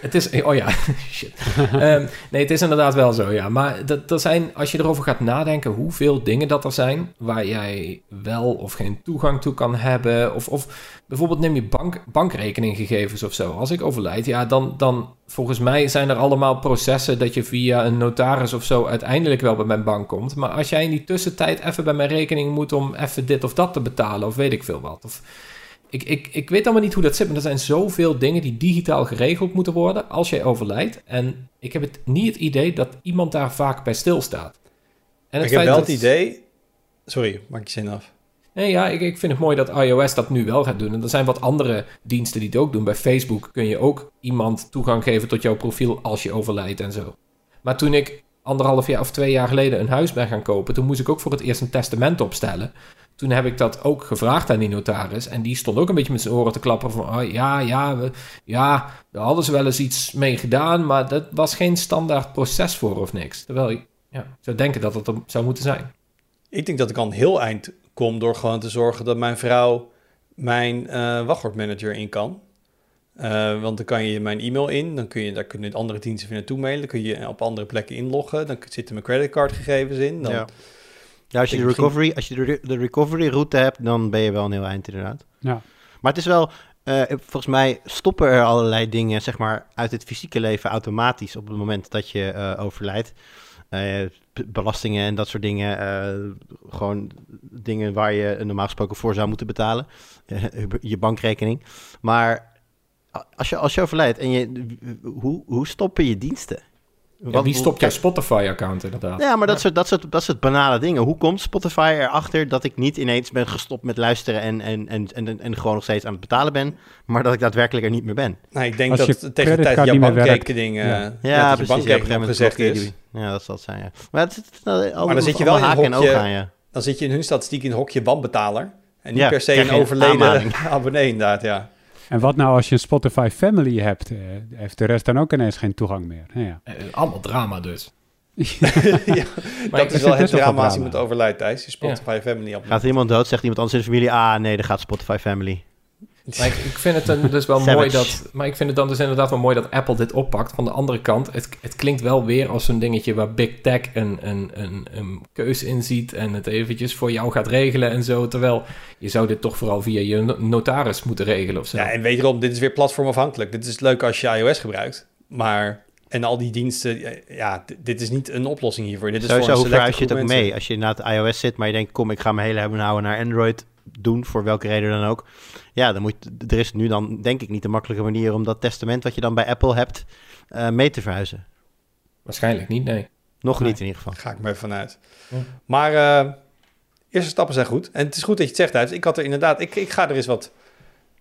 Het is, oh ja, <laughs> shit. Ehm, nee, het is inderdaad wel zo, ja. Maar dat, er zijn, als je erover gaat nadenken hoeveel dingen dat er zijn waar jij wel of geen toegang toe kan hebben. Of, of bijvoorbeeld neem je bank, bankrekeninggegevens of zo. Als ik overlijd, ja, dan, dan volgens mij zijn er allemaal processen dat je via een notaris of zo uiteindelijk wel bij mijn bank komt. Maar als jij in die tussentijd even bij mijn rekening moet om even dit of dat te betalen of weet ik veel wat. Of, ik, ik, ik weet allemaal niet hoe dat zit, maar er zijn zoveel dingen die digitaal geregeld moeten worden als jij overlijdt. En ik heb het niet het idee dat iemand daar vaak bij stilstaat. En ik heb wel dat- het idee... Sorry, maak je zin af. Nee, ja, ik, ik vind het mooi dat iOS dat nu wel gaat doen. En er zijn wat andere diensten die het ook doen. Bij Facebook kun je ook iemand toegang geven tot jouw profiel als je overlijdt en zo. Maar toen ik anderhalf jaar of twee jaar geleden een huis ben gaan kopen, toen moest ik ook voor het eerst een testament opstellen. Toen heb ik dat ook gevraagd aan die notaris. En die stond ook een beetje met zijn oren te klapperen van... Oh, ja, ja, we, ja, hadden ze wel eens iets mee gedaan... maar dat was geen standaard proces voor of niks. Terwijl ik ja, zou denken dat er zou moeten zijn. Ik denk dat ik al een heel eind kom door gewoon te zorgen dat mijn vrouw mijn eh wachtwoordmanager in kan. Eh, want dan kan je mijn e-mail in, dan kun je, daar kunnen andere diensten weer naartoe mailen. Dan kun je op andere plekken inloggen. Dan zitten mijn creditcardgegevens in. Dan, Ja. Ja, als je, de recovery, als je de, de recovery route hebt, dan ben je wel een heel eind inderdaad. Ja. Maar het is wel, eh, volgens mij stoppen er allerlei dingen, zeg maar, uit het fysieke leven automatisch op het moment dat je eh, overlijdt. Eh, b- belastingen en dat soort dingen, eh, gewoon dingen waar je normaal gesproken voor zou moeten betalen, Eh, <laughs> je bankrekening. Maar als je, als je overlijdt en je, hoe, hoe stoppen je diensten? Ja, wie stopt jouw Spotify-account inderdaad? ja, maar dat, soort, dat, soort, dat soort banale dingen. Hoe komt Spotify erachter dat ik niet ineens ben gestopt met luisteren en, en, en, en, en gewoon nog steeds aan het betalen ben, maar dat ik daadwerkelijk er niet meer ben? Nou, ik denk Als dat je tegen de tijd jouw niet meer werkt. bankrekening, eh, Ja. ja, Ja, dat precies. je Ja, op een bankrekening gegeven moment opgezegd blokkeer is. Ja, dat zal het zijn, ja. Maar, het, het, het, Maar dan zit je wel in een haken en hokje- ogen aan je. Dan zit je in hun statistiek in een hokje wanbetaler. En niet Ja, per se een overleden <laughs> abonnee inderdaad, ja. En wat nou als je een Spotify Family hebt? eh, heeft de rest dan ook ineens geen toegang meer? Nou ja. Eh, allemaal drama dus. <laughs> ja Maar dat is wel het drama als iemand overlijdt, Thijs. Je Spotify Family abonnee. Gaat iemand dood, zegt iemand anders in de familie, ah nee, dan gaat Spotify Family. Maar ik, ik vind het dan dus wel mooi dat. Maar ik vind het dan dus inderdaad wel mooi dat Apple dit oppakt. Van de andere kant, het, het klinkt wel weer als zo'n dingetje waar Big Tech een, een, een, een keus in ziet. En het eventjes voor jou gaat regelen en zo. Terwijl je zou dit toch vooral via je no- notaris moeten regelen of zo. Ja, en wederom, dit is weer platformafhankelijk. Dit is leuk als je iOS gebruikt. Maar, en al die diensten, ja, dit is niet een oplossing hiervoor. Dit is Sowieso, voor hoe je het ook mee? Als je na het iOS zit, maar je denkt, kom, ik ga mijn hele hebben en houden naar Android doen, voor welke reden dan ook. Ja, dan moet, er is nu dan, denk ik, niet een makkelijke manier om dat testament wat je dan bij Apple hebt, eh, mee te verhuizen. Waarschijnlijk niet, nee. Nog Nee. niet in ieder geval. Daar ga ik me even vanuit. Ja. Maar eh, eerste stappen zijn goed. En het is goed dat je het zegt, Thijs. Ik had er inderdaad, ik, ik ga er eens wat...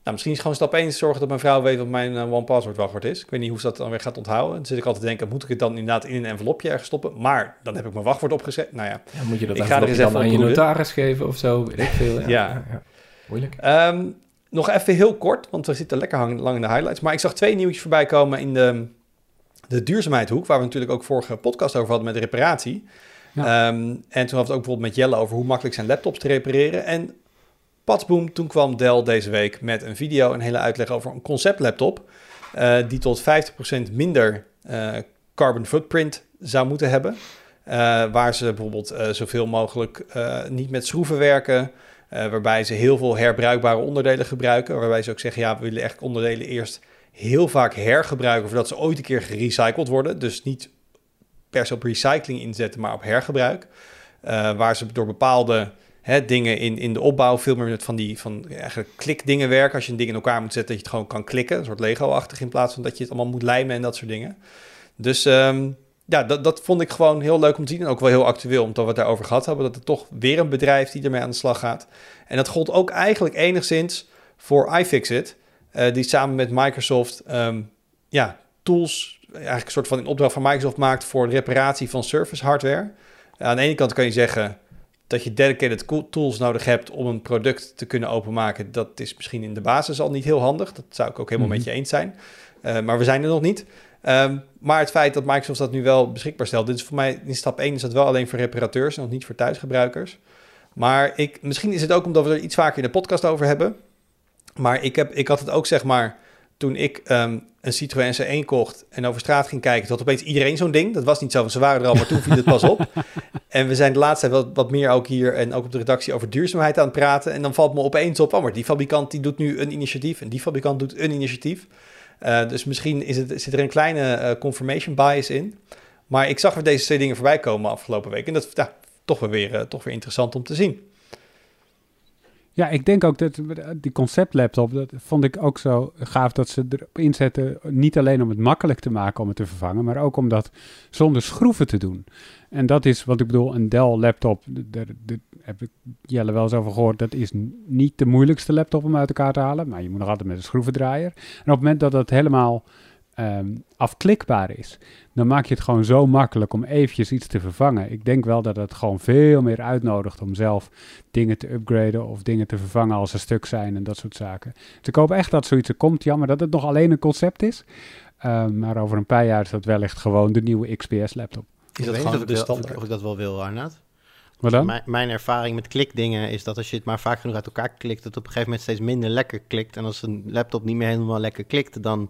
Nou, misschien is gewoon stap 1 zorgen dat mijn vrouw weet wat mijn eh, one-password wachtwoord is. Ik weet niet hoe ze dat dan weer gaat onthouden. Dan zit ik altijd te denken, moet ik het dan inderdaad in een envelopje ergens stoppen? Maar dan heb ik mijn wachtwoord opgeschreven. Nou ja, Ja, moet je dat Ik ga er eens dan aan je notaris geven of zo? Weet ik veel. Ja. Ja. ja. Moeilijk. Ehm, nog even heel kort, want we zitten lekker hang- lang in de highlights. Maar ik zag twee nieuwtjes voorbij komen in de, de duurzaamheidhoek, waar we natuurlijk ook vorige podcast over hadden met de reparatie. Ja. Ehm, en toen hadden we het ook bijvoorbeeld met Jelle over hoe makkelijk zijn laptops te repareren. En patsboom, toen kwam Dell deze week met een video, een hele uitleg over een conceptlaptop, eh die tot 50% minder eh, carbon footprint zou moeten hebben. Eh, waar ze bijvoorbeeld zoveel mogelijk niet met schroeven werken. waarbij ze heel veel herbruikbare onderdelen gebruiken. Waarbij ze ook zeggen, ja, we willen echt onderdelen eerst heel vaak hergebruiken... voordat ze ooit een keer gerecycled worden. Dus niet per se op recycling inzetten, maar op hergebruik. Waar ze door bepaalde dingen in, in de opbouw veel meer met van die van eigenlijk klikdingen werken. Als je een ding in elkaar moet zetten, dat je het gewoon kan klikken. Een soort Lego-achtig in plaats van dat je het allemaal moet lijmen en dat soort dingen. Dus ehm, ja, dat, dat vond ik gewoon heel leuk om te zien. En ook wel heel actueel, omdat we het daarover gehad hebben. Dat er toch weer een bedrijf die ermee aan de slag gaat. En dat gold ook eigenlijk enigszins voor iFixit. Uh, die samen met Microsoft ehm, ja, tools, eigenlijk een soort van in opdracht van Microsoft maakt voor reparatie van service hardware. aan de ene kant kan je zeggen dat je dedicated tools nodig hebt om een product te kunnen openmaken. Dat is misschien in de basis al niet heel handig. Dat zou ik ook helemaal met mhm. je eens zijn. Uh, maar we zijn er nog niet. Um, maar het feit dat Microsoft dat nu wel beschikbaar stelt, dit is voor mij in stap 1 is dat wel alleen voor reparateurs, nog niet voor thuisgebruikers. Maar ik, misschien is het ook omdat we er iets vaker in de podcast over hebben. Maar ik, heb, ik had het ook zeg maar toen ik um, een Citroën C1 kocht en over straat ging kijken, had opeens iedereen zo'n ding. Dat was niet zo, want ze waren er al, maar toen viel het pas op. <laughs> En we zijn de laatste tijd wat, wat meer ook hier en ook op de redactie over duurzaamheid aan het praten. En dan valt me opeens op, oh, maar die fabrikant die doet nu een initiatief en die fabrikant doet een initiatief. Uh, dus misschien is het, zit er een kleine uh, confirmation bias in. Maar ik zag weer deze twee dingen voorbij komen afgelopen week. En dat is ja, toch, weer, uh, toch weer interessant om te zien. Ja, ik denk ook dat die conceptlaptop, dat vond ik ook zo gaaf dat ze erop inzetten. Niet alleen om het makkelijk te maken om het te vervangen, maar ook om dat zonder schroeven te doen. En dat is wat ik bedoel, een Dell laptop, daar, heb ik Jelle wel eens over gehoord, dat is niet de moeilijkste laptop om uit elkaar te halen, maar je moet nog altijd met een schroevendraaier. En op het moment dat dat helemaal um, afklikbaar is, dan maak je het gewoon zo makkelijk om eventjes iets te vervangen. Ik denk wel dat het gewoon veel meer uitnodigt om zelf dingen te upgraden of dingen te vervangen als ze stuk zijn en dat soort zaken. Dus ik hoop echt dat zoiets er komt. Jammer dat het nog alleen een concept is. Um, maar over een paar jaar is dat wellicht gewoon de nieuwe XPS-laptop. Is dat gewoon de standaard? Of ik dat wel wil, Arnaud? Wat dan? Mijn, mijn, ervaring met klikdingen is dat als je het maar vaak genoeg uit elkaar klikt, dat het op een gegeven moment steeds minder lekker klikt. En als een laptop niet meer helemaal lekker klikt, dan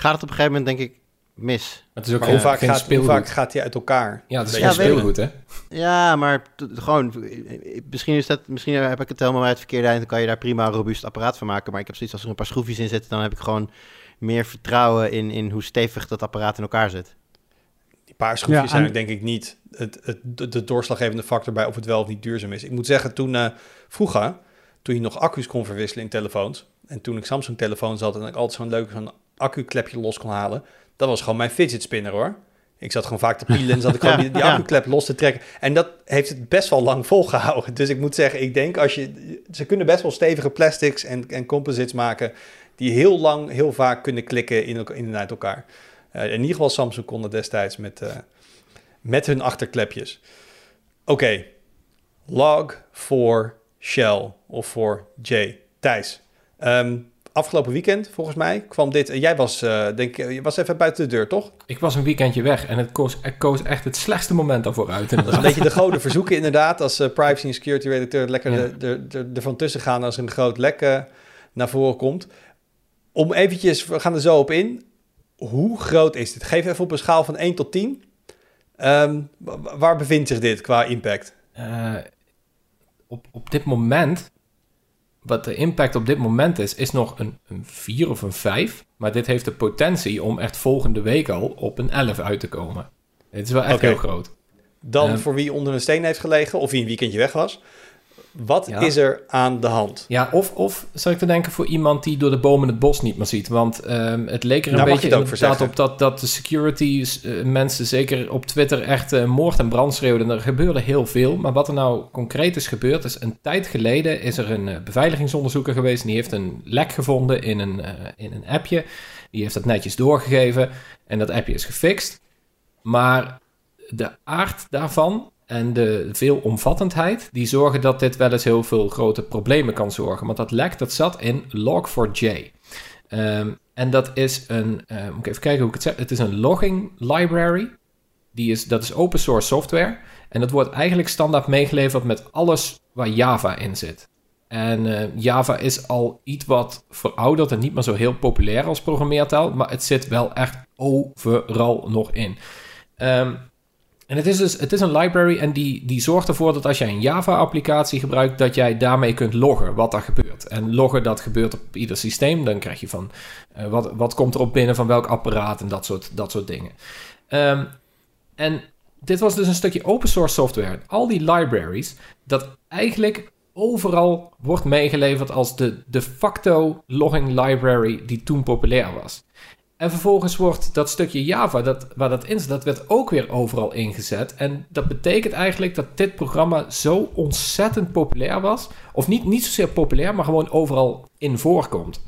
gaat het op een gegeven moment, denk ik, mis. Het is ook hoe, vaak gaat, hoe vaak gaat hij uit elkaar? Ja, het is ja, speelgoed, hè? Ja, maar gewoon, misschien, is dat, misschien heb ik het helemaal uit het verkeerde eind, dan kan je daar prima een robuust apparaat van maken. Maar ik heb zoiets, als er een paar schroefjes in zitten, dan heb ik gewoon meer vertrouwen in, in hoe stevig dat apparaat in elkaar zit. Die paar schroefjes zijn denk ik niet het, het, de, doorslaggevende factor bij of het wel of niet duurzaam is. Ik moet zeggen, toen uh, vroeger, toen je nog accu's kon verwisselen in telefoons, en toen ik Samsung telefoons had en ik altijd zo'n leuk zo'n accu-klepje los kon halen, dat was gewoon mijn fidget spinner hoor. Ik zat gewoon vaak te pielen en zat ik <laughs> gewoon die, die accu-klep los te trekken. En dat heeft het best wel lang volgehouden. Dus ik moet zeggen, ik denk als je... Ze kunnen best wel stevige plastics en, en composites maken... die heel lang, heel vaak kunnen klikken in, in en uit elkaar. Uh, in ieder geval Samsung kon dat destijds met, uh, met hun achterklepjes. Oké, okay. log voor Shell of voor J. Thijs, um, afgelopen weekend, volgens mij, kwam dit. Jij was, uh, denk je was even buiten de deur, toch? Ik was een weekendje weg en het koos, het koos echt het slechtste moment daarvoor uit. Dat is <laughs> een beetje de goden verzoeken, inderdaad. Als uh, privacy en security redacteur lekker ja. er van tussen gaan als een groot lek uh, naar voren komt. Om eventjes, we gaan er zo op in. Hoe groot is dit? Geef even op een schaal van 1 tot 10. Um, ehm, waar bevindt zich dit qua impact? op, op dit moment wat de impact op dit moment is, is nog een, een 4 of een 5. Maar dit heeft de potentie om echt volgende week al op een 11 uit te komen. Het is wel echt heel groot. Dan ehm, voor wie onder een steen heeft gelegen of wie een weekendje weg was. Wat is er aan de hand? Ja, of, of zou ik te denken voor iemand die door de bomen het bos niet meer ziet. Want um, het leek er een beetje inderdaad op dat, dat de security uh, mensen, zeker op Twitter, echt uh, moord en brand schreeuwden. Er gebeurde heel veel. Maar wat er nou concreet is gebeurd, is een tijd geleden is er een uh, beveiligingsonderzoeker geweest. En die heeft een lek gevonden in een, in een appje. Die heeft dat netjes doorgegeven. En dat appje is gefixt. Maar de aard daarvan en de veelomvattendheid, die zorgen dat dit wel eens heel veel grote problemen kan zorgen. Want dat lek, dat zat in Log4j. Um, ehm, en dat is een, uh, moet ik even kijken hoe ik het zeg. Het is een logging library. Die is, dat is open source software. En dat wordt eigenlijk standaard meegeleverd met alles waar Java in zit. En uh, Java is al iets wat verouderd en niet meer zo heel populair als programmeertaal. Maar het zit wel echt overal nog in. Um, en het is dus het is een library en die, die zorgt ervoor dat als jij een Java-applicatie gebruikt, dat jij daarmee kunt loggen wat er gebeurt. En loggen, dat gebeurt op ieder systeem. Dan krijg je van uh, wat, wat komt er op binnen van welk apparaat en dat soort, dat soort dingen. Um, en dit was dus een stukje open source software. Al die libraries, dat eigenlijk overal wordt meegeleverd als de de facto logging library die toen populair was. En vervolgens wordt dat stukje Java dat, waar dat in zit, dat werd ook weer overal ingezet. En dat betekent eigenlijk dat dit programma zo ontzettend populair was. Of niet, niet zozeer populair, maar gewoon overal in voorkomt.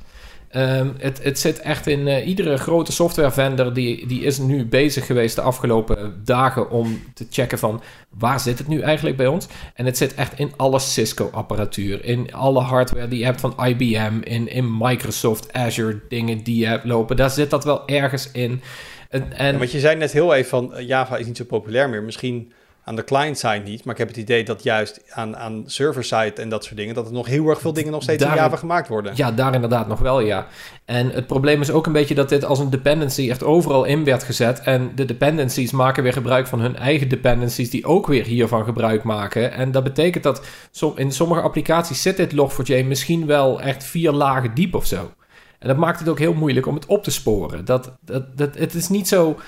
Ehm, het, het zit echt in uh, iedere grote softwarevendor die, die is nu bezig geweest de afgelopen dagen om te checken van waar zit het nu eigenlijk bij ons. En het zit echt in alle Cisco-apparatuur, in alle hardware die je hebt van IBM, in, in Microsoft Azure dingen die je hebt lopen. Daar zit dat wel ergens in. En, want je zei net heel even van eh, Java is niet zo populair meer. Misschien aan de client-side niet. Maar ik heb het idee dat juist aan, aan server-side en dat soort dingen... dat er nog heel erg veel dingen nog steeds in Java gemaakt worden. Ja, daar inderdaad nog wel, ja. En het probleem is ook een beetje dat dit als een dependency echt overal in werd gezet. En de dependencies maken weer gebruik van hun eigen dependencies... die ook weer hiervan gebruik maken. En dat betekent dat in sommige applicaties zit dit Log4j misschien wel echt vier lagen diep of zo. En dat maakt het ook heel moeilijk om het op te sporen. Dat, dat, dat, het is niet zo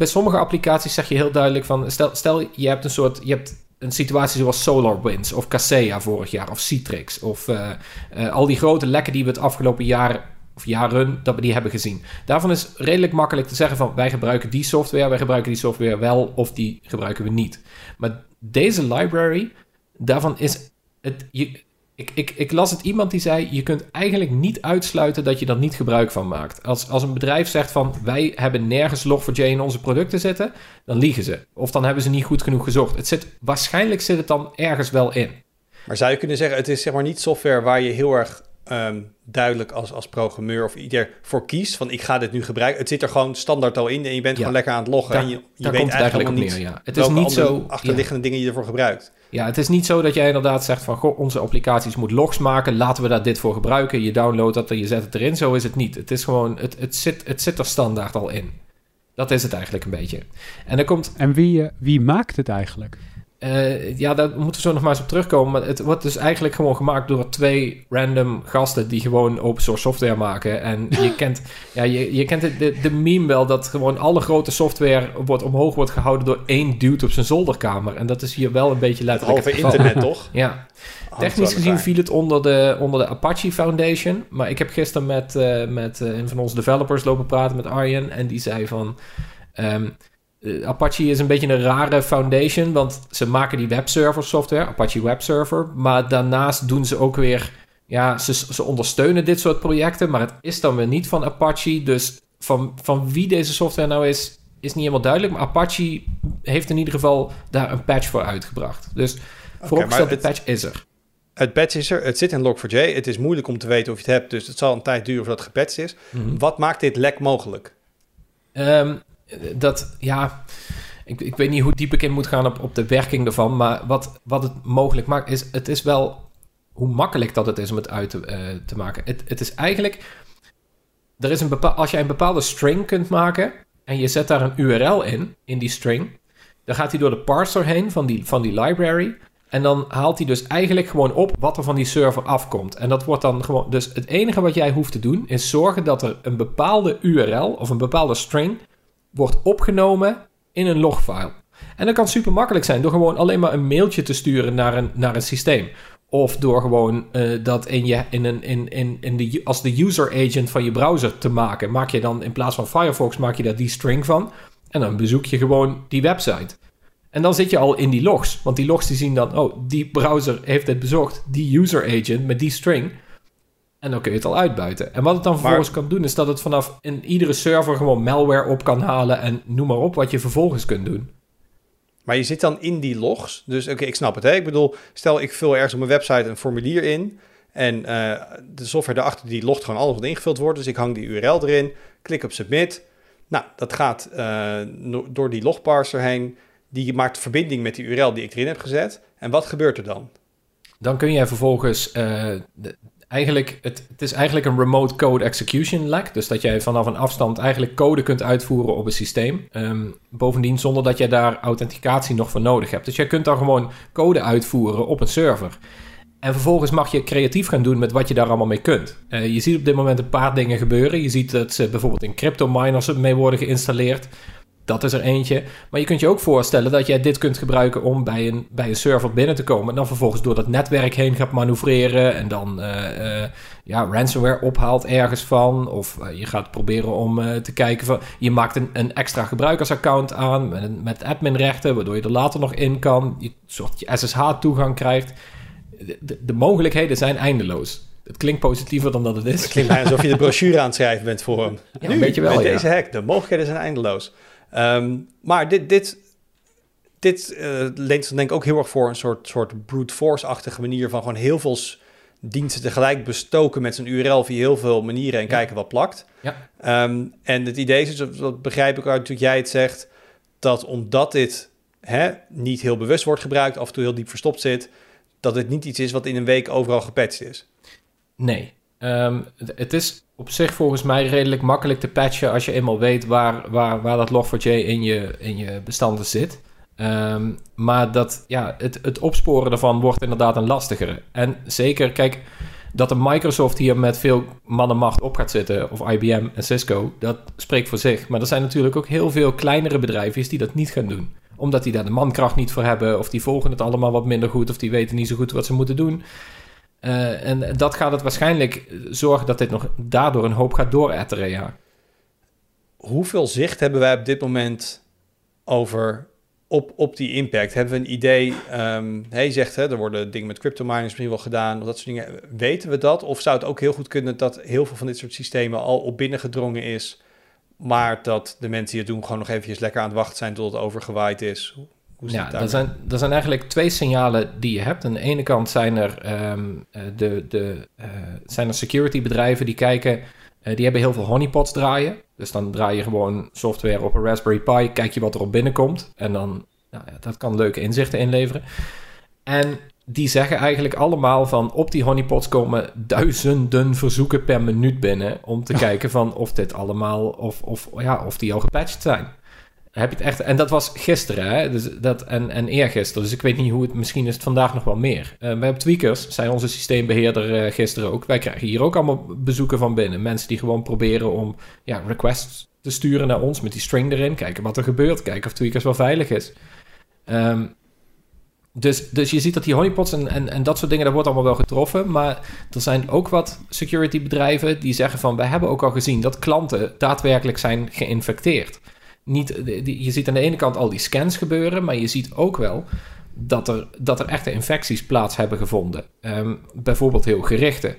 bij sommige applicaties zeg je heel duidelijk van... Stel, stel je hebt een soort... Je hebt een situatie zoals SolarWinds of Kaseya vorig jaar... of Citrix of uh, uh, al die grote lekken die we het afgelopen jaar of jaren dat we die hebben gezien. Daarvan is redelijk makkelijk te zeggen van... wij gebruiken die software, wij gebruiken die software wel... of die gebruiken we niet. Maar deze library, daarvan is... Het, je, ik, ik, ik, las het iemand die zei: Je kunt eigenlijk niet uitsluiten dat je er niet gebruik van maakt. Als, als een bedrijf zegt van wij hebben nergens Log4j in onze producten zitten, dan liegen ze. Of dan hebben ze niet goed genoeg gezocht. Het zit, waarschijnlijk zit het dan ergens wel in. Maar zou je kunnen zeggen, het is zeg maar niet software waar je heel erg Ehm, duidelijk als, als programmeur of ieder voor kiest van ik ga dit nu gebruiken. Het zit er gewoon standaard al in en je bent gewoon lekker aan het loggen. en je, je weet eigenlijk niet neer, ja. Het is niet zo achterliggende dingen je ervoor gebruikt. Ja, het is niet zo dat jij inderdaad zegt van goh, onze applicaties moet logs maken, laten we daar dit voor gebruiken. Je downloadt dat en je zet het erin. Zo is het niet. Het is gewoon, het, het, zit, het zit er standaard al in. Dat is het eigenlijk een beetje. En er komt. En wie, eh, wie maakt het eigenlijk? Uh, ja, daar moeten we zo nog maar eens op terugkomen. Maar het wordt dus eigenlijk gewoon gemaakt door twee random gasten die gewoon open source software maken. En je <laughs> kent, ja, je, je kent de, de meme wel dat gewoon alle grote software wordt omhoog wordt gehouden door één dude op zijn zolderkamer. En dat is hier wel een beetje letterlijk. Over internet, toch? <laughs> Ja. Technisch gezien viel het onder de, onder de Apache Foundation. Maar ik heb gisteren met, uh, met uh, een van onze developers lopen praten met Arjen. En die zei van. Um, uh, Apache is een beetje een rare foundation, want ze maken die webserver software, Apache Web Server, maar daarnaast doen ze ook weer, ja, ze, ze ondersteunen dit soort projecten, maar het is dan weer niet van Apache, dus van, van wie deze software nou is, is niet helemaal duidelijk, maar Apache heeft in ieder geval daar een patch voor uitgebracht. Dus vooropgesteld, de patch is er. Het patch is er, het zit in Log4j, het is moeilijk om te weten of je het hebt, dus het zal een tijd duren voordat het gepatcht is. Mhm. Wat maakt dit lek mogelijk? Um, dat, ja, ik, ik weet niet hoe diep ik in moet gaan op, op de werking ervan. Maar wat, wat het mogelijk maakt, is het is wel hoe makkelijk dat het is om het uit te, uh, te maken. Het, het is eigenlijk, er is een bepaal, als jij een bepaalde string kunt maken en je zet daar een URL in, in die string, dan gaat hij door de parser heen van die, van die library. En dan haalt hij dus eigenlijk gewoon op wat er van die server afkomt. En dat wordt dan gewoon. Dus het enige wat jij hoeft te doen is zorgen dat er een bepaalde URL of een bepaalde string wordt opgenomen in een logfile. En dat kan super makkelijk zijn door gewoon alleen maar een mailtje te sturen naar een, naar een systeem. Of door gewoon uh, dat in je, in een, in, in, in de, als de user agent van je browser te maken. Maak je dan in plaats van Firefox, maak je daar die string van. En dan bezoek je gewoon die website. En dan zit je al in die logs. Want die logs die zien dan, oh, die browser heeft het bezocht. Die user agent met die string. En dan kun je het al uitbuiten. En wat het dan vervolgens kan doen, is dat het vanaf in iedere server gewoon malware op kan halen en noem maar op wat je vervolgens kunt doen. Maar je zit dan in die logs. Dus oké, ik snap het. Hè? Ik bedoel, stel ik vul ergens op mijn website een formulier in. En uh, de software daarachter die logt gewoon alles wat ingevuld wordt. Dus ik hang die URL erin, klik op submit. Nou, dat gaat uh, door die logparser heen. Die maakt verbinding met die URL die ik erin heb gezet. En wat gebeurt er dan? Dan kun je vervolgens uh, eigenlijk, het, het, is eigenlijk een remote code execution lek. Dus dat jij vanaf een afstand eigenlijk code kunt uitvoeren op een systeem. Um, bovendien zonder dat jij daar authenticatie nog voor nodig hebt. Dus jij kunt dan gewoon code uitvoeren op een server. En vervolgens mag je creatief gaan doen met wat je daar allemaal mee kunt. Uh, je ziet op dit moment een paar dingen gebeuren. Je ziet dat ze bijvoorbeeld in crypto miners mee worden geïnstalleerd. Dat is er eentje. Maar je kunt je ook voorstellen dat jij dit kunt gebruiken om bij een, bij een server binnen te komen. En dan vervolgens door dat netwerk heen gaat manoeuvreren. En dan uh, ja, ransomware ophaalt ergens van. Of je gaat proberen om te kijken van. Je maakt een, een extra gebruikersaccount aan met, met adminrechten, waardoor je er later nog in kan. Je soort je SSH-toegang krijgt. De, de, mogelijkheden zijn eindeloos. Het klinkt positiever dan dat het is. Het klinkt alsof je de brochure aan het schrijven bent voor hem. Ja, nu, weet je wel, met deze hack, de mogelijkheden zijn eindeloos. Ehm, maar dit, dit, dit uh, leent zich denk ik ook heel erg voor een soort, soort brute force-achtige manier van gewoon heel veel diensten tegelijk bestoken met zijn URL via heel veel manieren en kijken wat plakt. Ja. Ehm, en het idee is, dus, dat begrijp ik uit dat jij het zegt, dat omdat dit hè, niet heel bewust wordt gebruikt, af en toe heel diep verstopt zit, dat het niet iets is wat in een week overal gepatcht is. Nee. Ehm, het is op zich volgens mij redelijk makkelijk te patchen als je eenmaal weet waar, waar, waar dat Log4j in je, in je bestanden zit. Ehm, maar dat, ja, het, het opsporen daarvan wordt inderdaad een lastigere. En zeker, kijk, dat een Microsoft hier met veel mannenmacht op gaat zitten, of IBM en Cisco, dat spreekt voor zich. Maar er zijn natuurlijk ook heel veel kleinere bedrijven die dat niet gaan doen. Omdat die daar de mankracht niet voor hebben, of die volgen het allemaal wat minder goed, of die weten niet zo goed wat ze moeten doen. Uh, en dat gaat het waarschijnlijk zorgen dat dit nog daardoor een hoop gaat dooretteren, ja. Hoeveel zicht hebben wij op dit moment over op, op die impact? Hebben we een idee? Um, hij zegt, hè, er worden dingen met crypto miners misschien wel gedaan, of dat soort dingen. Weten we dat? Of zou het ook heel goed kunnen dat heel veel van dit soort systemen al op binnengedrongen is, maar dat de mensen die het doen gewoon nog eventjes lekker aan het wachten zijn tot het overgewaaid is? Hoe ja, er zijn, er zijn eigenlijk twee signalen die je hebt. Aan de ene kant zijn er, um, de, de, uh, zijn er security bedrijven die kijken, uh, die hebben heel veel honeypots draaien. Dus dan draai je gewoon software op een Raspberry Pi, kijk je wat er op binnenkomt. En dan, nou ja, dat kan leuke inzichten inleveren. En die zeggen eigenlijk allemaal van op die honeypots komen duizenden verzoeken per minuut binnen om te <laughs> kijken van of dit allemaal, of, of, ja, of die al gepatcht zijn. Heb je het echt, en dat was gisteren, hè? Dus dat, en, en eergisteren. Dus ik weet niet hoe het, misschien is het vandaag nog wel meer. Uh, wij op Tweakers, zei onze systeembeheerder uh, gisteren ook. Wij krijgen hier ook allemaal bezoeken van binnen. Mensen die gewoon proberen om ja, requests te sturen naar ons met die string erin. Kijken wat er gebeurt, kijken of Tweakers wel veilig is. Um, dus, dus je ziet dat die honeypots en, en, en dat soort dingen, dat wordt allemaal wel getroffen. Maar er zijn ook wat security bedrijven die zeggen van... wij hebben ook al gezien dat klanten daadwerkelijk zijn geïnfecteerd niet, je ziet aan de ene kant al die scans gebeuren, maar je ziet ook wel dat er, dat er echte infecties plaats hebben gevonden. Um, bijvoorbeeld heel gerichte.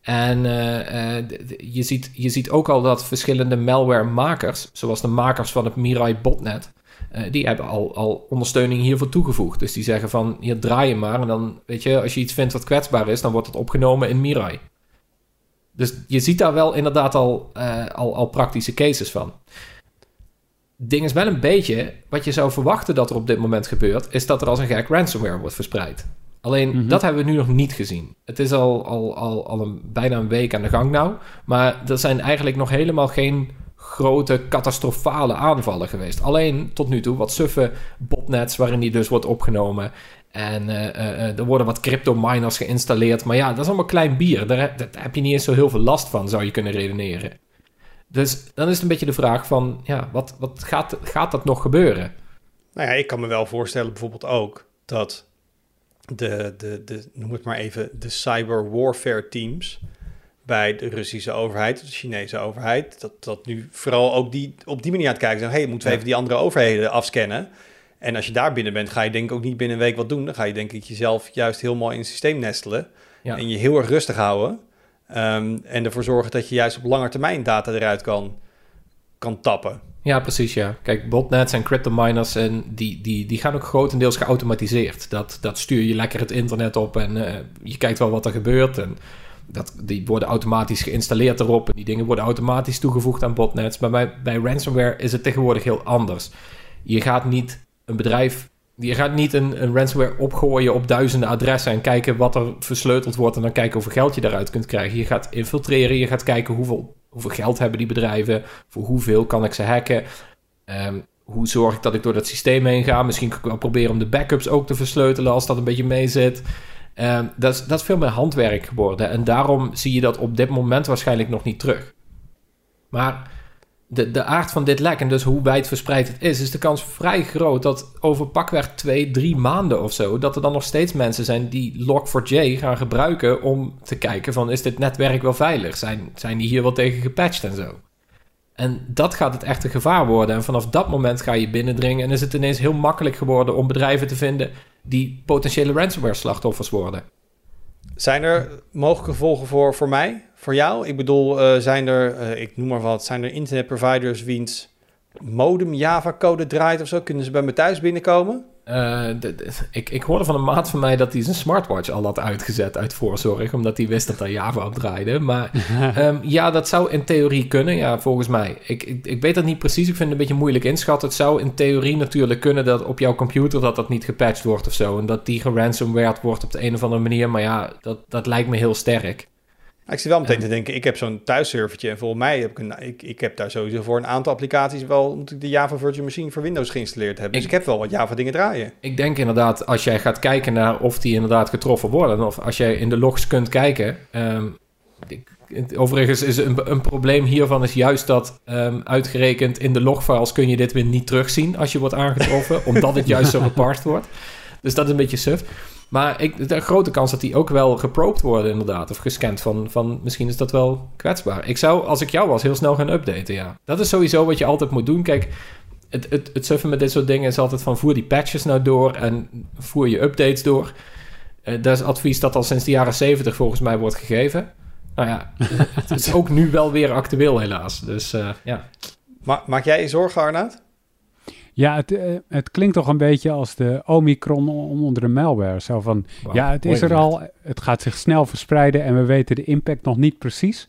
En uh, uh, je, ziet, je ziet ook al dat verschillende malware-makers, zoals de makers van het Mirai botnet, uh, die hebben al, al ondersteuning hiervoor toegevoegd. Dus die zeggen van, hier draai je maar. En dan, weet je, als je iets vindt wat kwetsbaar is, dan wordt het opgenomen in Mirai. Dus je ziet daar wel inderdaad al, al, al praktische cases van ding is wel een beetje, wat je zou verwachten dat er op dit moment gebeurt, is dat er als een gek ransomware wordt verspreid. Alleen mhm. dat hebben we nu nog niet gezien. Het is al, al, al, al een, bijna een week aan de gang nou. Maar er zijn eigenlijk nog helemaal geen grote catastrofale aanvallen geweest. Alleen tot nu toe wat suffe botnets waarin die dus wordt opgenomen. En uh, uh, er worden wat crypto miners geïnstalleerd. Maar ja, dat is allemaal klein bier. Daar, daar heb je niet eens zo heel veel last van, zou je kunnen redeneren. Dus dan is het een beetje de vraag van, ja, wat, wat gaat, gaat dat nog gebeuren? Nou ja, ik kan me wel voorstellen bijvoorbeeld ook dat de, de, de noem het maar even, de cyber warfare teams bij de Russische overheid, de Chinese overheid, dat, dat nu vooral ook die op die manier aan het kijken zijn. hey, moeten we even die andere overheden afscannen? En als je daar binnen bent, ga je denk ik ook niet binnen een week wat doen. Dan ga je denk ik jezelf juist helemaal in het systeem nestelen en je heel erg rustig houden. Um, en ervoor zorgen dat je juist op lange termijn data eruit kan, kan tappen. Ja, precies, ja. Kijk, botnets en crypto miners, en die, die, die gaan ook grotendeels geautomatiseerd. Dat, dat stuur je lekker het internet op en uh, je kijkt wel wat er gebeurt. En dat, die worden automatisch geïnstalleerd erop. En die dingen worden automatisch toegevoegd aan botnets. Maar bij, bij ransomware is het tegenwoordig heel anders. Je gaat niet een bedrijf je gaat niet een, een, ransomware opgooien op duizenden adressen en kijken wat er versleuteld wordt en dan kijken hoeveel geld je daaruit kunt krijgen. Je gaat infiltreren, je gaat kijken hoeveel, hoeveel geld hebben die bedrijven, voor hoeveel kan ik ze hacken. Um, hoe zorg ik dat ik door dat systeem heen ga? Misschien kan ik wel proberen om de backups ook te versleutelen als dat een beetje mee zit. Um, dat, is, dat is veel meer handwerk geworden en daarom zie je dat op dit moment waarschijnlijk nog niet terug. Maar de, de aard van dit lek en dus hoe wijdverspreid het is, is de kans vrij groot dat over pakweg twee, drie maanden of zo, dat er dan nog steeds mensen zijn die Log4j gaan gebruiken om te kijken van is dit netwerk wel veilig? Zijn, zijn die hier wel tegen gepatcht en zo? En dat gaat het echte gevaar worden. En vanaf dat moment ga je binnendringen en is het ineens heel makkelijk geworden om bedrijven te vinden die potentiële ransomware slachtoffers worden. Zijn er mogelijke gevolgen voor, voor mij, voor jou? Ik bedoel, uh, zijn er, uh, ik noem maar wat, zijn er internetproviders wiens modem Java-code draait of zo? Kunnen ze bij me thuis binnenkomen? Uh, de, de, ik, ik hoorde van een maat van mij dat hij zijn smartwatch al had uitgezet uit voorzorg, omdat hij wist dat hij Java op draaide. Maar um, <laughs> ja, dat zou in theorie kunnen, ja, volgens mij. Ik, ik, ik weet dat niet precies, ik vind het een beetje moeilijk inschatten. Het zou in theorie natuurlijk kunnen dat op jouw computer dat dat niet gepatcht wordt of zo. En dat die geransomware wordt op de een of andere manier, maar ja, dat, dat lijkt me heel sterk. Ik zit wel meteen te denken, ik heb zo'n thuisservertje en volgens mij heb ik, een, ik, ik heb daar sowieso voor een aantal applicaties wel, moet ik de Java Virtual Machine voor Windows geïnstalleerd hebben. Dus ik, ik heb wel wat Java dingen draaien. Ik denk inderdaad, als jij gaat kijken naar of die inderdaad getroffen worden, of als jij in de logs kunt kijken. Um, ik, overigens is een, een, probleem hiervan is juist dat um, uitgerekend in de logfiles kun je dit weer niet terugzien als je wordt aangetroffen, omdat het juist zo <laughs> geparst wordt. Dus dat is een beetje suf. Maar ik, de grote kans dat die ook wel geprobed worden inderdaad. Of gescand van, van misschien is dat wel kwetsbaar. Ik zou, als ik jou was, heel snel gaan updaten, ja. Dat is sowieso wat je altijd moet doen. Kijk, het, het, het suffen met dit soort dingen is altijd van voer die patches nou door en voer je updates door. Uh, dat is advies dat al sinds de jaren 70 volgens mij wordt gegeven. Nou ja, <laughs> het is ook nu wel weer actueel helaas. Dus uh, ja. Ma maak jij je zorgen, Arnaud? Ja, het, uh, het klinkt toch een beetje als de Omicron onder de malware. Zo van, wow, ja, het is er al, het gaat zich snel verspreiden en we weten de impact nog niet precies.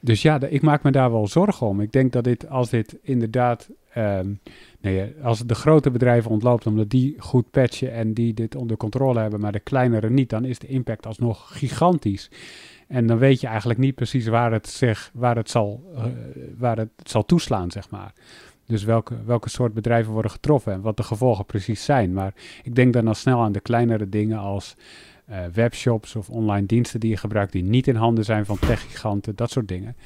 Dus ja, ik maak me daar wel zorgen om. Ik denk dat dit, als dit inderdaad, um, nee, als de grote bedrijven ontloopt omdat die goed patchen en die dit onder controle hebben, maar de kleinere niet, dan is de impact alsnog gigantisch. En dan weet je eigenlijk niet precies waar het, zich, waar het, zal, uh, waar het zal toeslaan, zeg maar. Dus welke, welke soort bedrijven worden getroffen en wat de gevolgen precies zijn. Maar ik denk dan al snel aan de kleinere dingen als uh, webshops of online diensten die je gebruikt die niet in handen zijn van techgiganten, dat soort dingen.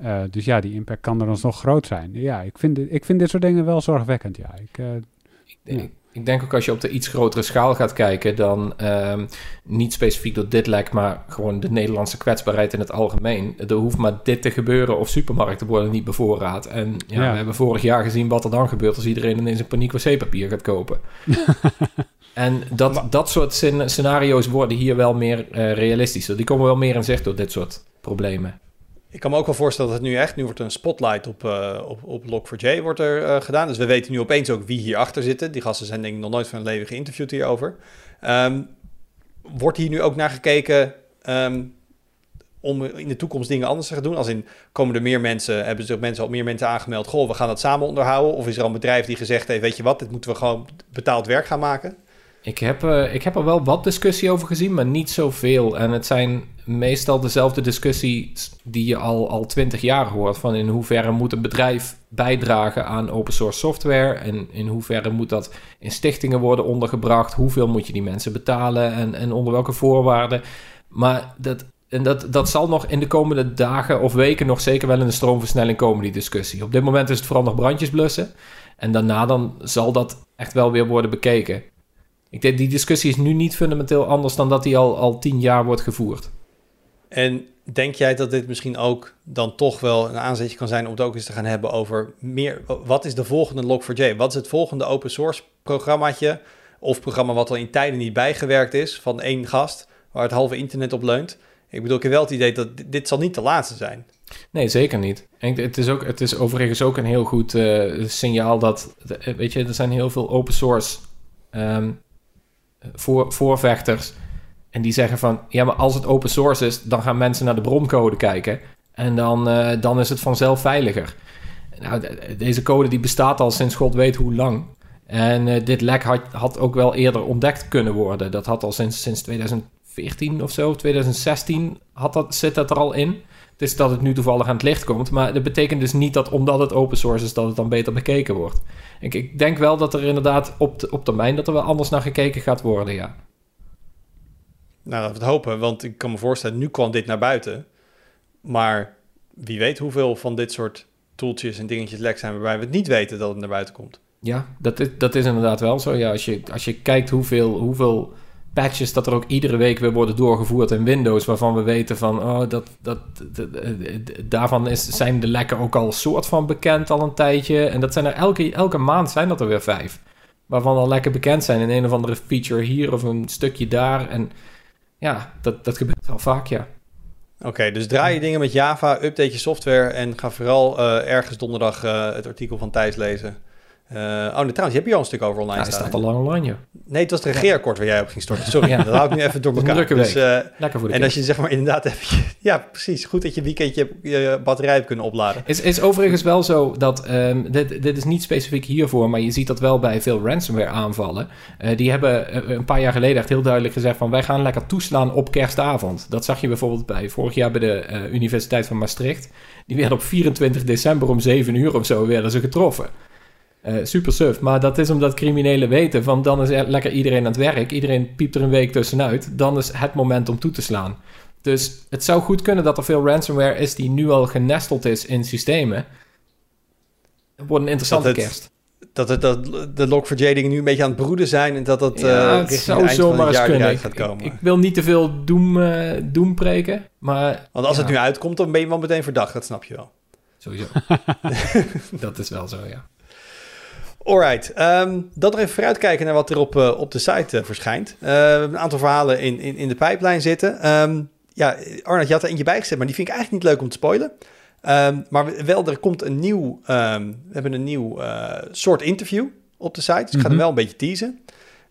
Uh, dus ja, die impact kan er nog groot zijn. Ja, ik vind, ik vind dit soort dingen wel zorgwekkend, ja. Ik, uh, ik, denk, ja. Ik denk ook als je op de iets grotere schaal gaat kijken, dan um, niet specifiek door dit lek, maar gewoon de Nederlandse kwetsbaarheid in het algemeen. Er hoeft maar dit te gebeuren of supermarkten worden niet bevoorraad. En ja, ja. we hebben vorig jaar gezien wat er dan gebeurt als iedereen ineens een paniek wc-papier gaat kopen. <laughs> en dat, dat soort scenario's worden hier wel meer uh, realistischer. Die komen wel meer in zicht door dit soort problemen. Ik kan me ook wel voorstellen dat het nu echt, nu wordt een spotlight op, uh, op, op Log4j wordt er uh, gedaan. Dus we weten nu opeens ook wie hierachter zitten. Die gasten zijn denk ik nog nooit van hun leven geïnterviewd hierover. Um, wordt hier nu ook naar gekeken um, om in de toekomst dingen anders te gaan doen? Als in, komen er meer mensen, hebben zich mensen al meer mensen aangemeld? Goh, we gaan dat samen onderhouden. Of is er al een bedrijf die gezegd heeft, weet je wat, dit moeten we gewoon betaald werk gaan maken? Ik heb, uh, ik heb er wel wat discussie over gezien, maar niet zoveel. En het zijn meestal dezelfde discussies die je al, al 20 jaar hoort. Van in hoeverre moet een bedrijf bijdragen aan open source software? En in hoeverre moet dat in stichtingen worden ondergebracht? Hoeveel moet je die mensen betalen en, en onder welke voorwaarden? Maar dat, en dat, dat zal nog in de komende dagen of weken nog zeker wel in de stroomversnelling komen, die discussie. Op dit moment is het vooral nog brandjes blussen. En daarna dan zal dat echt wel weer worden bekeken. Ik denk, die discussie is nu niet fundamenteel anders dan dat die al, al tien jaar wordt gevoerd. En denk jij dat dit misschien ook dan toch wel een aanzetje kan zijn om het ook eens te gaan hebben over meer, wat is de volgende Log4j? Wat is het volgende open source programmaatje of programma wat al in tijden niet bijgewerkt is van één gast, waar het halve internet op leunt? Ik bedoel, ik heb wel het idee dat dit zal niet de laatste zijn. Nee, zeker niet. En het is, ook, het is overigens ook een heel goed uh, signaal dat, weet je, er zijn heel veel open source um, voor, voorvechters. En die zeggen van, ja, maar als het open source is, dan gaan mensen naar de broncode kijken. En dan, uh, dan is het vanzelf veiliger. Nou, deze code die bestaat al sinds god weet hoe lang. En uh, dit lek had, had ook wel eerder ontdekt kunnen worden. Dat had al sinds, sinds 2014 of zo, 2016 had dat, zit dat er al in. Het is dat het nu toevallig aan het licht komt. Maar dat betekent dus niet dat omdat het open source is, dat het dan beter bekeken wordt. Ik, ik denk wel dat er inderdaad op, op termijn dat er wel anders naar gekeken gaat worden, ja. Nou, laten we het hopen, want ik kan me voorstellen, nu kwam dit naar buiten. Maar wie weet hoeveel van dit soort toeltjes en dingetjes lek zijn waarbij we het niet weten dat het naar buiten komt. Ja, dat is, dat is inderdaad wel zo. Ja, als, je, als je kijkt hoeveel, hoeveel patches dat er ook iedere week weer worden doorgevoerd in Windows, waarvan we weten van, oh, dat, dat, daarvan is, zijn de lekken ook al soort van bekend al een tijdje. En dat zijn er elke, elke maand zijn dat er weer vijf. Waarvan al lekker bekend zijn in een of andere feature hier of een stukje daar. En ja, dat, dat gebeurt wel vaak, ja. Oké, dus draai je dingen met Java, update je software en ga vooral uh, ergens donderdag uh, het artikel van Thijs lezen. Uh, oh, nee, trouwens, je hebt hier al een stuk over online ja, staan. staat al lang online, joh. Nee, het was het regeerakkoord waar jij op ging storten. Sorry, ja. dat hou ik nu even door elkaar. Dus, uh, Lekker voor de En als je zeg maar inderdaad even... <laughs> Ja, precies. Goed dat je weekendje je batterij hebt kunnen opladen. Het is, is overigens wel zo dat... Um, dit, dit is niet specifiek hiervoor, maar je ziet dat wel bij veel ransomware aanvallen. Uh, die hebben een paar jaar geleden echt heel duidelijk gezegd van... wij gaan lekker toeslaan op kerstavond. Dat zag je bijvoorbeeld bij vorig jaar bij de Universiteit van Maastricht. Die werden op 24 december om 7 uur of zo werden ze getroffen. Uh, super suf. Maar dat is omdat criminelen weten van dan is er lekker iedereen aan het werk. Iedereen piept er een week tussenuit. Dan is het moment om toe te slaan. Dus het zou goed kunnen dat er veel ransomware is die nu al genesteld is in systemen. Het wordt een interessante dat het, kerst. Dat, het, dat de Log4j-dingen nu een beetje aan het broeden zijn en dat dat ja, uh, het zou zomaar eens kunnen. gaat komen. Ik, ik, wil niet te veel doem, uh, doem preken, maar... Want als ja. het nu uitkomt, dan ben je wel meteen verdacht, dat snap je wel. Sowieso. <laughs> dat is wel zo, ja. Alright, um, dat er even vooruitkijken naar wat er op, uh, op de site uh, verschijnt. Uh, we hebben een aantal verhalen in, in, in de pijplijn zitten. Um, ja, Arnold, je had er eentje bijgezet, maar die vind ik eigenlijk niet leuk om te spoilen. Um, maar wel, er komt een nieuw, we hebben een nieuw soort interview op de site. Dus ik ga mm -hmm. er wel een beetje teasen.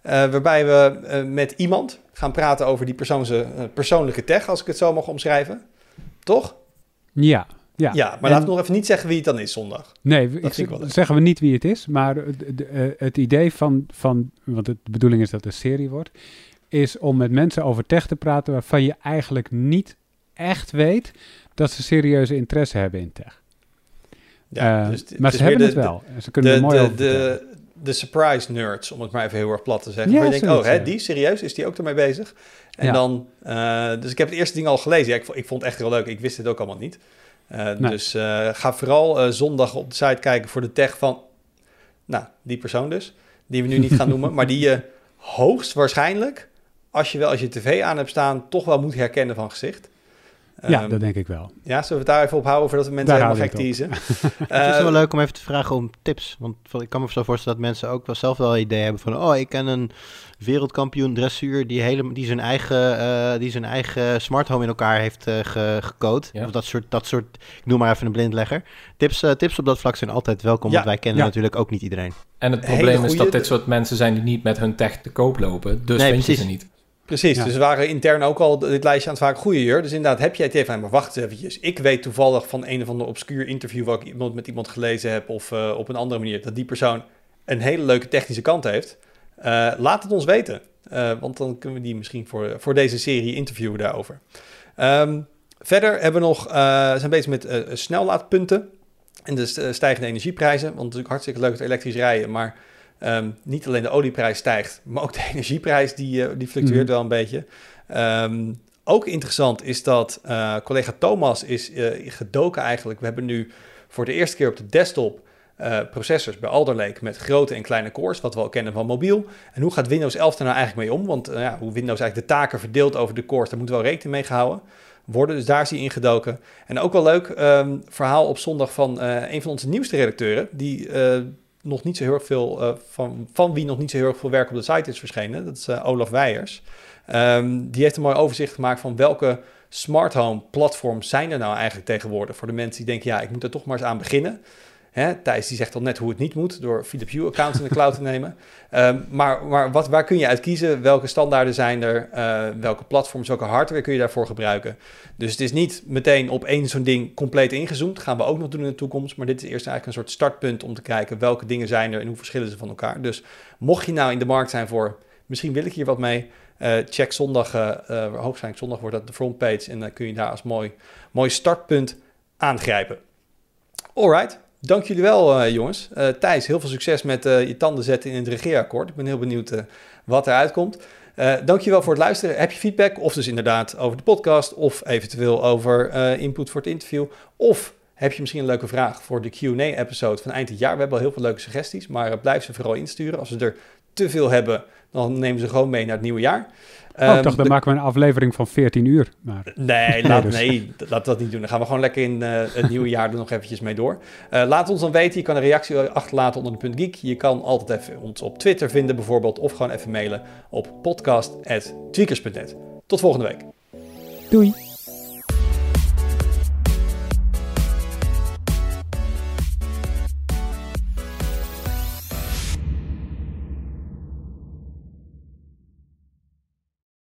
waarbij we met iemand gaan praten over die persoonse, persoonlijke tech, als ik het zo mag omschrijven. Toch? Ja, ja, ja maar en... laat ik nog even niet zeggen wie het dan is zondag. Nee, ik, ik zeggen we niet wie het is. Maar het, het idee van, van, want de bedoeling is dat het een serie wordt, is om met mensen over tech te praten waarvan je eigenlijk niet echt weet dat ze serieuze interesse hebben in tech. Ja, uh, dus maar ze hebben de, het wel. Ze kunnen de, er mooi de, over de, de surprise nerds, om het maar even heel erg plat te zeggen. Ja, waar je denkt, oh, hè, die, serieus, is die ook ermee bezig? En ja. dan, uh, dus ik heb het eerste ding al gelezen. Ja, ik, ik vond het echt heel leuk. Ik wist het ook allemaal niet. Nee. Dus uh, ga vooral uh, zondag op de site kijken voor de tech van, nou, die persoon dus, die we nu niet gaan <laughs> noemen, maar die je hoogstwaarschijnlijk, als je wel als je tv aan hebt staan, toch wel moet herkennen van gezicht. Ja, um, dat denk ik wel. Ja, zullen we het daar even op houden voordat we mensen daar helemaal gek teasen? <laughs> het is wel leuk om even te vragen om tips. Want ik kan me zo voorstellen dat mensen ook wel zelf wel idee hebben van... oh, ik ken een wereldkampioen dressuur die, hele, die, zijn, eigen, uh, die zijn eigen smart home in elkaar heeft uh, ge. Ja. Of dat soort, dat soort, ik noem maar even een blindlegger. Tips, uh, tips op dat vlak zijn altijd welkom, ja. want wij kennen ja. natuurlijk ook niet iedereen. En het probleem is dat dit soort mensen zijn die niet met hun tech te koop lopen. Dus nee, vind je ze niet. Precies, ja. dus we waren intern ook al dit lijstje aan het vaak goede jeur. Dus inderdaad, heb jij het even aan, maar wacht eventjes. Ik weet toevallig van een of ander obscuur interview... waar ik iemand met iemand gelezen heb of uh, op een andere manier... dat die persoon een hele leuke technische kant heeft. Uh, laat het ons weten, uh, want dan kunnen we die misschien voor, voor deze serie interviewen daarover. Um, verder hebben we nog, zijn bezig met snellaadpunten en de stijgende energieprijzen. Want het is natuurlijk hartstikke leuk het elektrisch rijden, maar... Um, niet alleen de olieprijs stijgt, maar ook de <laughs> energieprijs die, uh, die fluctueert mm. wel een beetje. Um, ook interessant is dat uh, collega Thomas is uh, gedoken eigenlijk. We hebben nu voor de eerste keer op de desktop processors bij Alder Lake met grote en kleine cores, wat we al kennen van mobiel. En hoe gaat Windows 11 er nou eigenlijk mee om? Want ja, hoe Windows eigenlijk de taken verdeelt over de cores, daar moet wel rekening mee gehouden worden. Dus daar is hij ingedoken. En ook wel leuk um, verhaal op zondag van een van onze nieuwste redacteuren, die nog niet zo heel erg veel uh, van, van wie nog niet zo heel erg veel werk op de site is verschenen. Dat is uh, Olaf Weijers. Um, die heeft een mooi overzicht gemaakt van welke smart home platforms zijn er nou eigenlijk tegenwoordig. Voor de mensen die denken, ja, ik moet er toch maar eens aan beginnen. Hè, Thijs die zegt al net hoe het niet moet door Philip Hue accounts in de cloud te <laughs> nemen. Um, maar maar wat, waar kun je uit kiezen? Welke standaarden zijn er? Uh, welke platforms, welke hardware kun je daarvoor gebruiken? Dus het is niet meteen op één zo'n ding compleet ingezoomd. gaan we ook nog doen in de toekomst. Maar dit is eerst eigenlijk een soort startpunt om te kijken welke dingen zijn er en hoe verschillen ze van elkaar. Dus mocht je nou in de markt zijn voor, misschien wil ik hier wat mee, uh, check zondag, uh, hoogstwaarschijnlijk zondag wordt dat de frontpage en dan kun je daar als mooi, mooi startpunt aangrijpen. Alright, Dank jullie wel, uh, jongens. Uh, Thijs, heel veel succes met uh, je tanden zetten in het regeerakkoord. Ik ben heel benieuwd wat eruit komt. dank je wel voor het luisteren. Heb je feedback, of dus inderdaad over de podcast, of eventueel over input voor het interview, of Heb je misschien een leuke vraag voor de Q&A-episode van eind dit jaar? We hebben al heel veel leuke suggesties, maar uh, blijf ze vooral insturen. Als we er te veel hebben, dan nemen ze gewoon mee naar het nieuwe jaar. Oh, ik dacht, dan maken we een aflevering van 14 uur. Maar... Nee, laat, dus. nee, laat dat niet doen. Dan gaan we gewoon lekker in uh, het nieuwe jaar er nog eventjes mee door. Uh, laat ons dan weten. Je kan een reactie achterlaten onder de punt geek. Je kan altijd even ons op Twitter vinden bijvoorbeeld. Of gewoon even mailen op podcast.tweakers.net. Tot volgende week. Doei.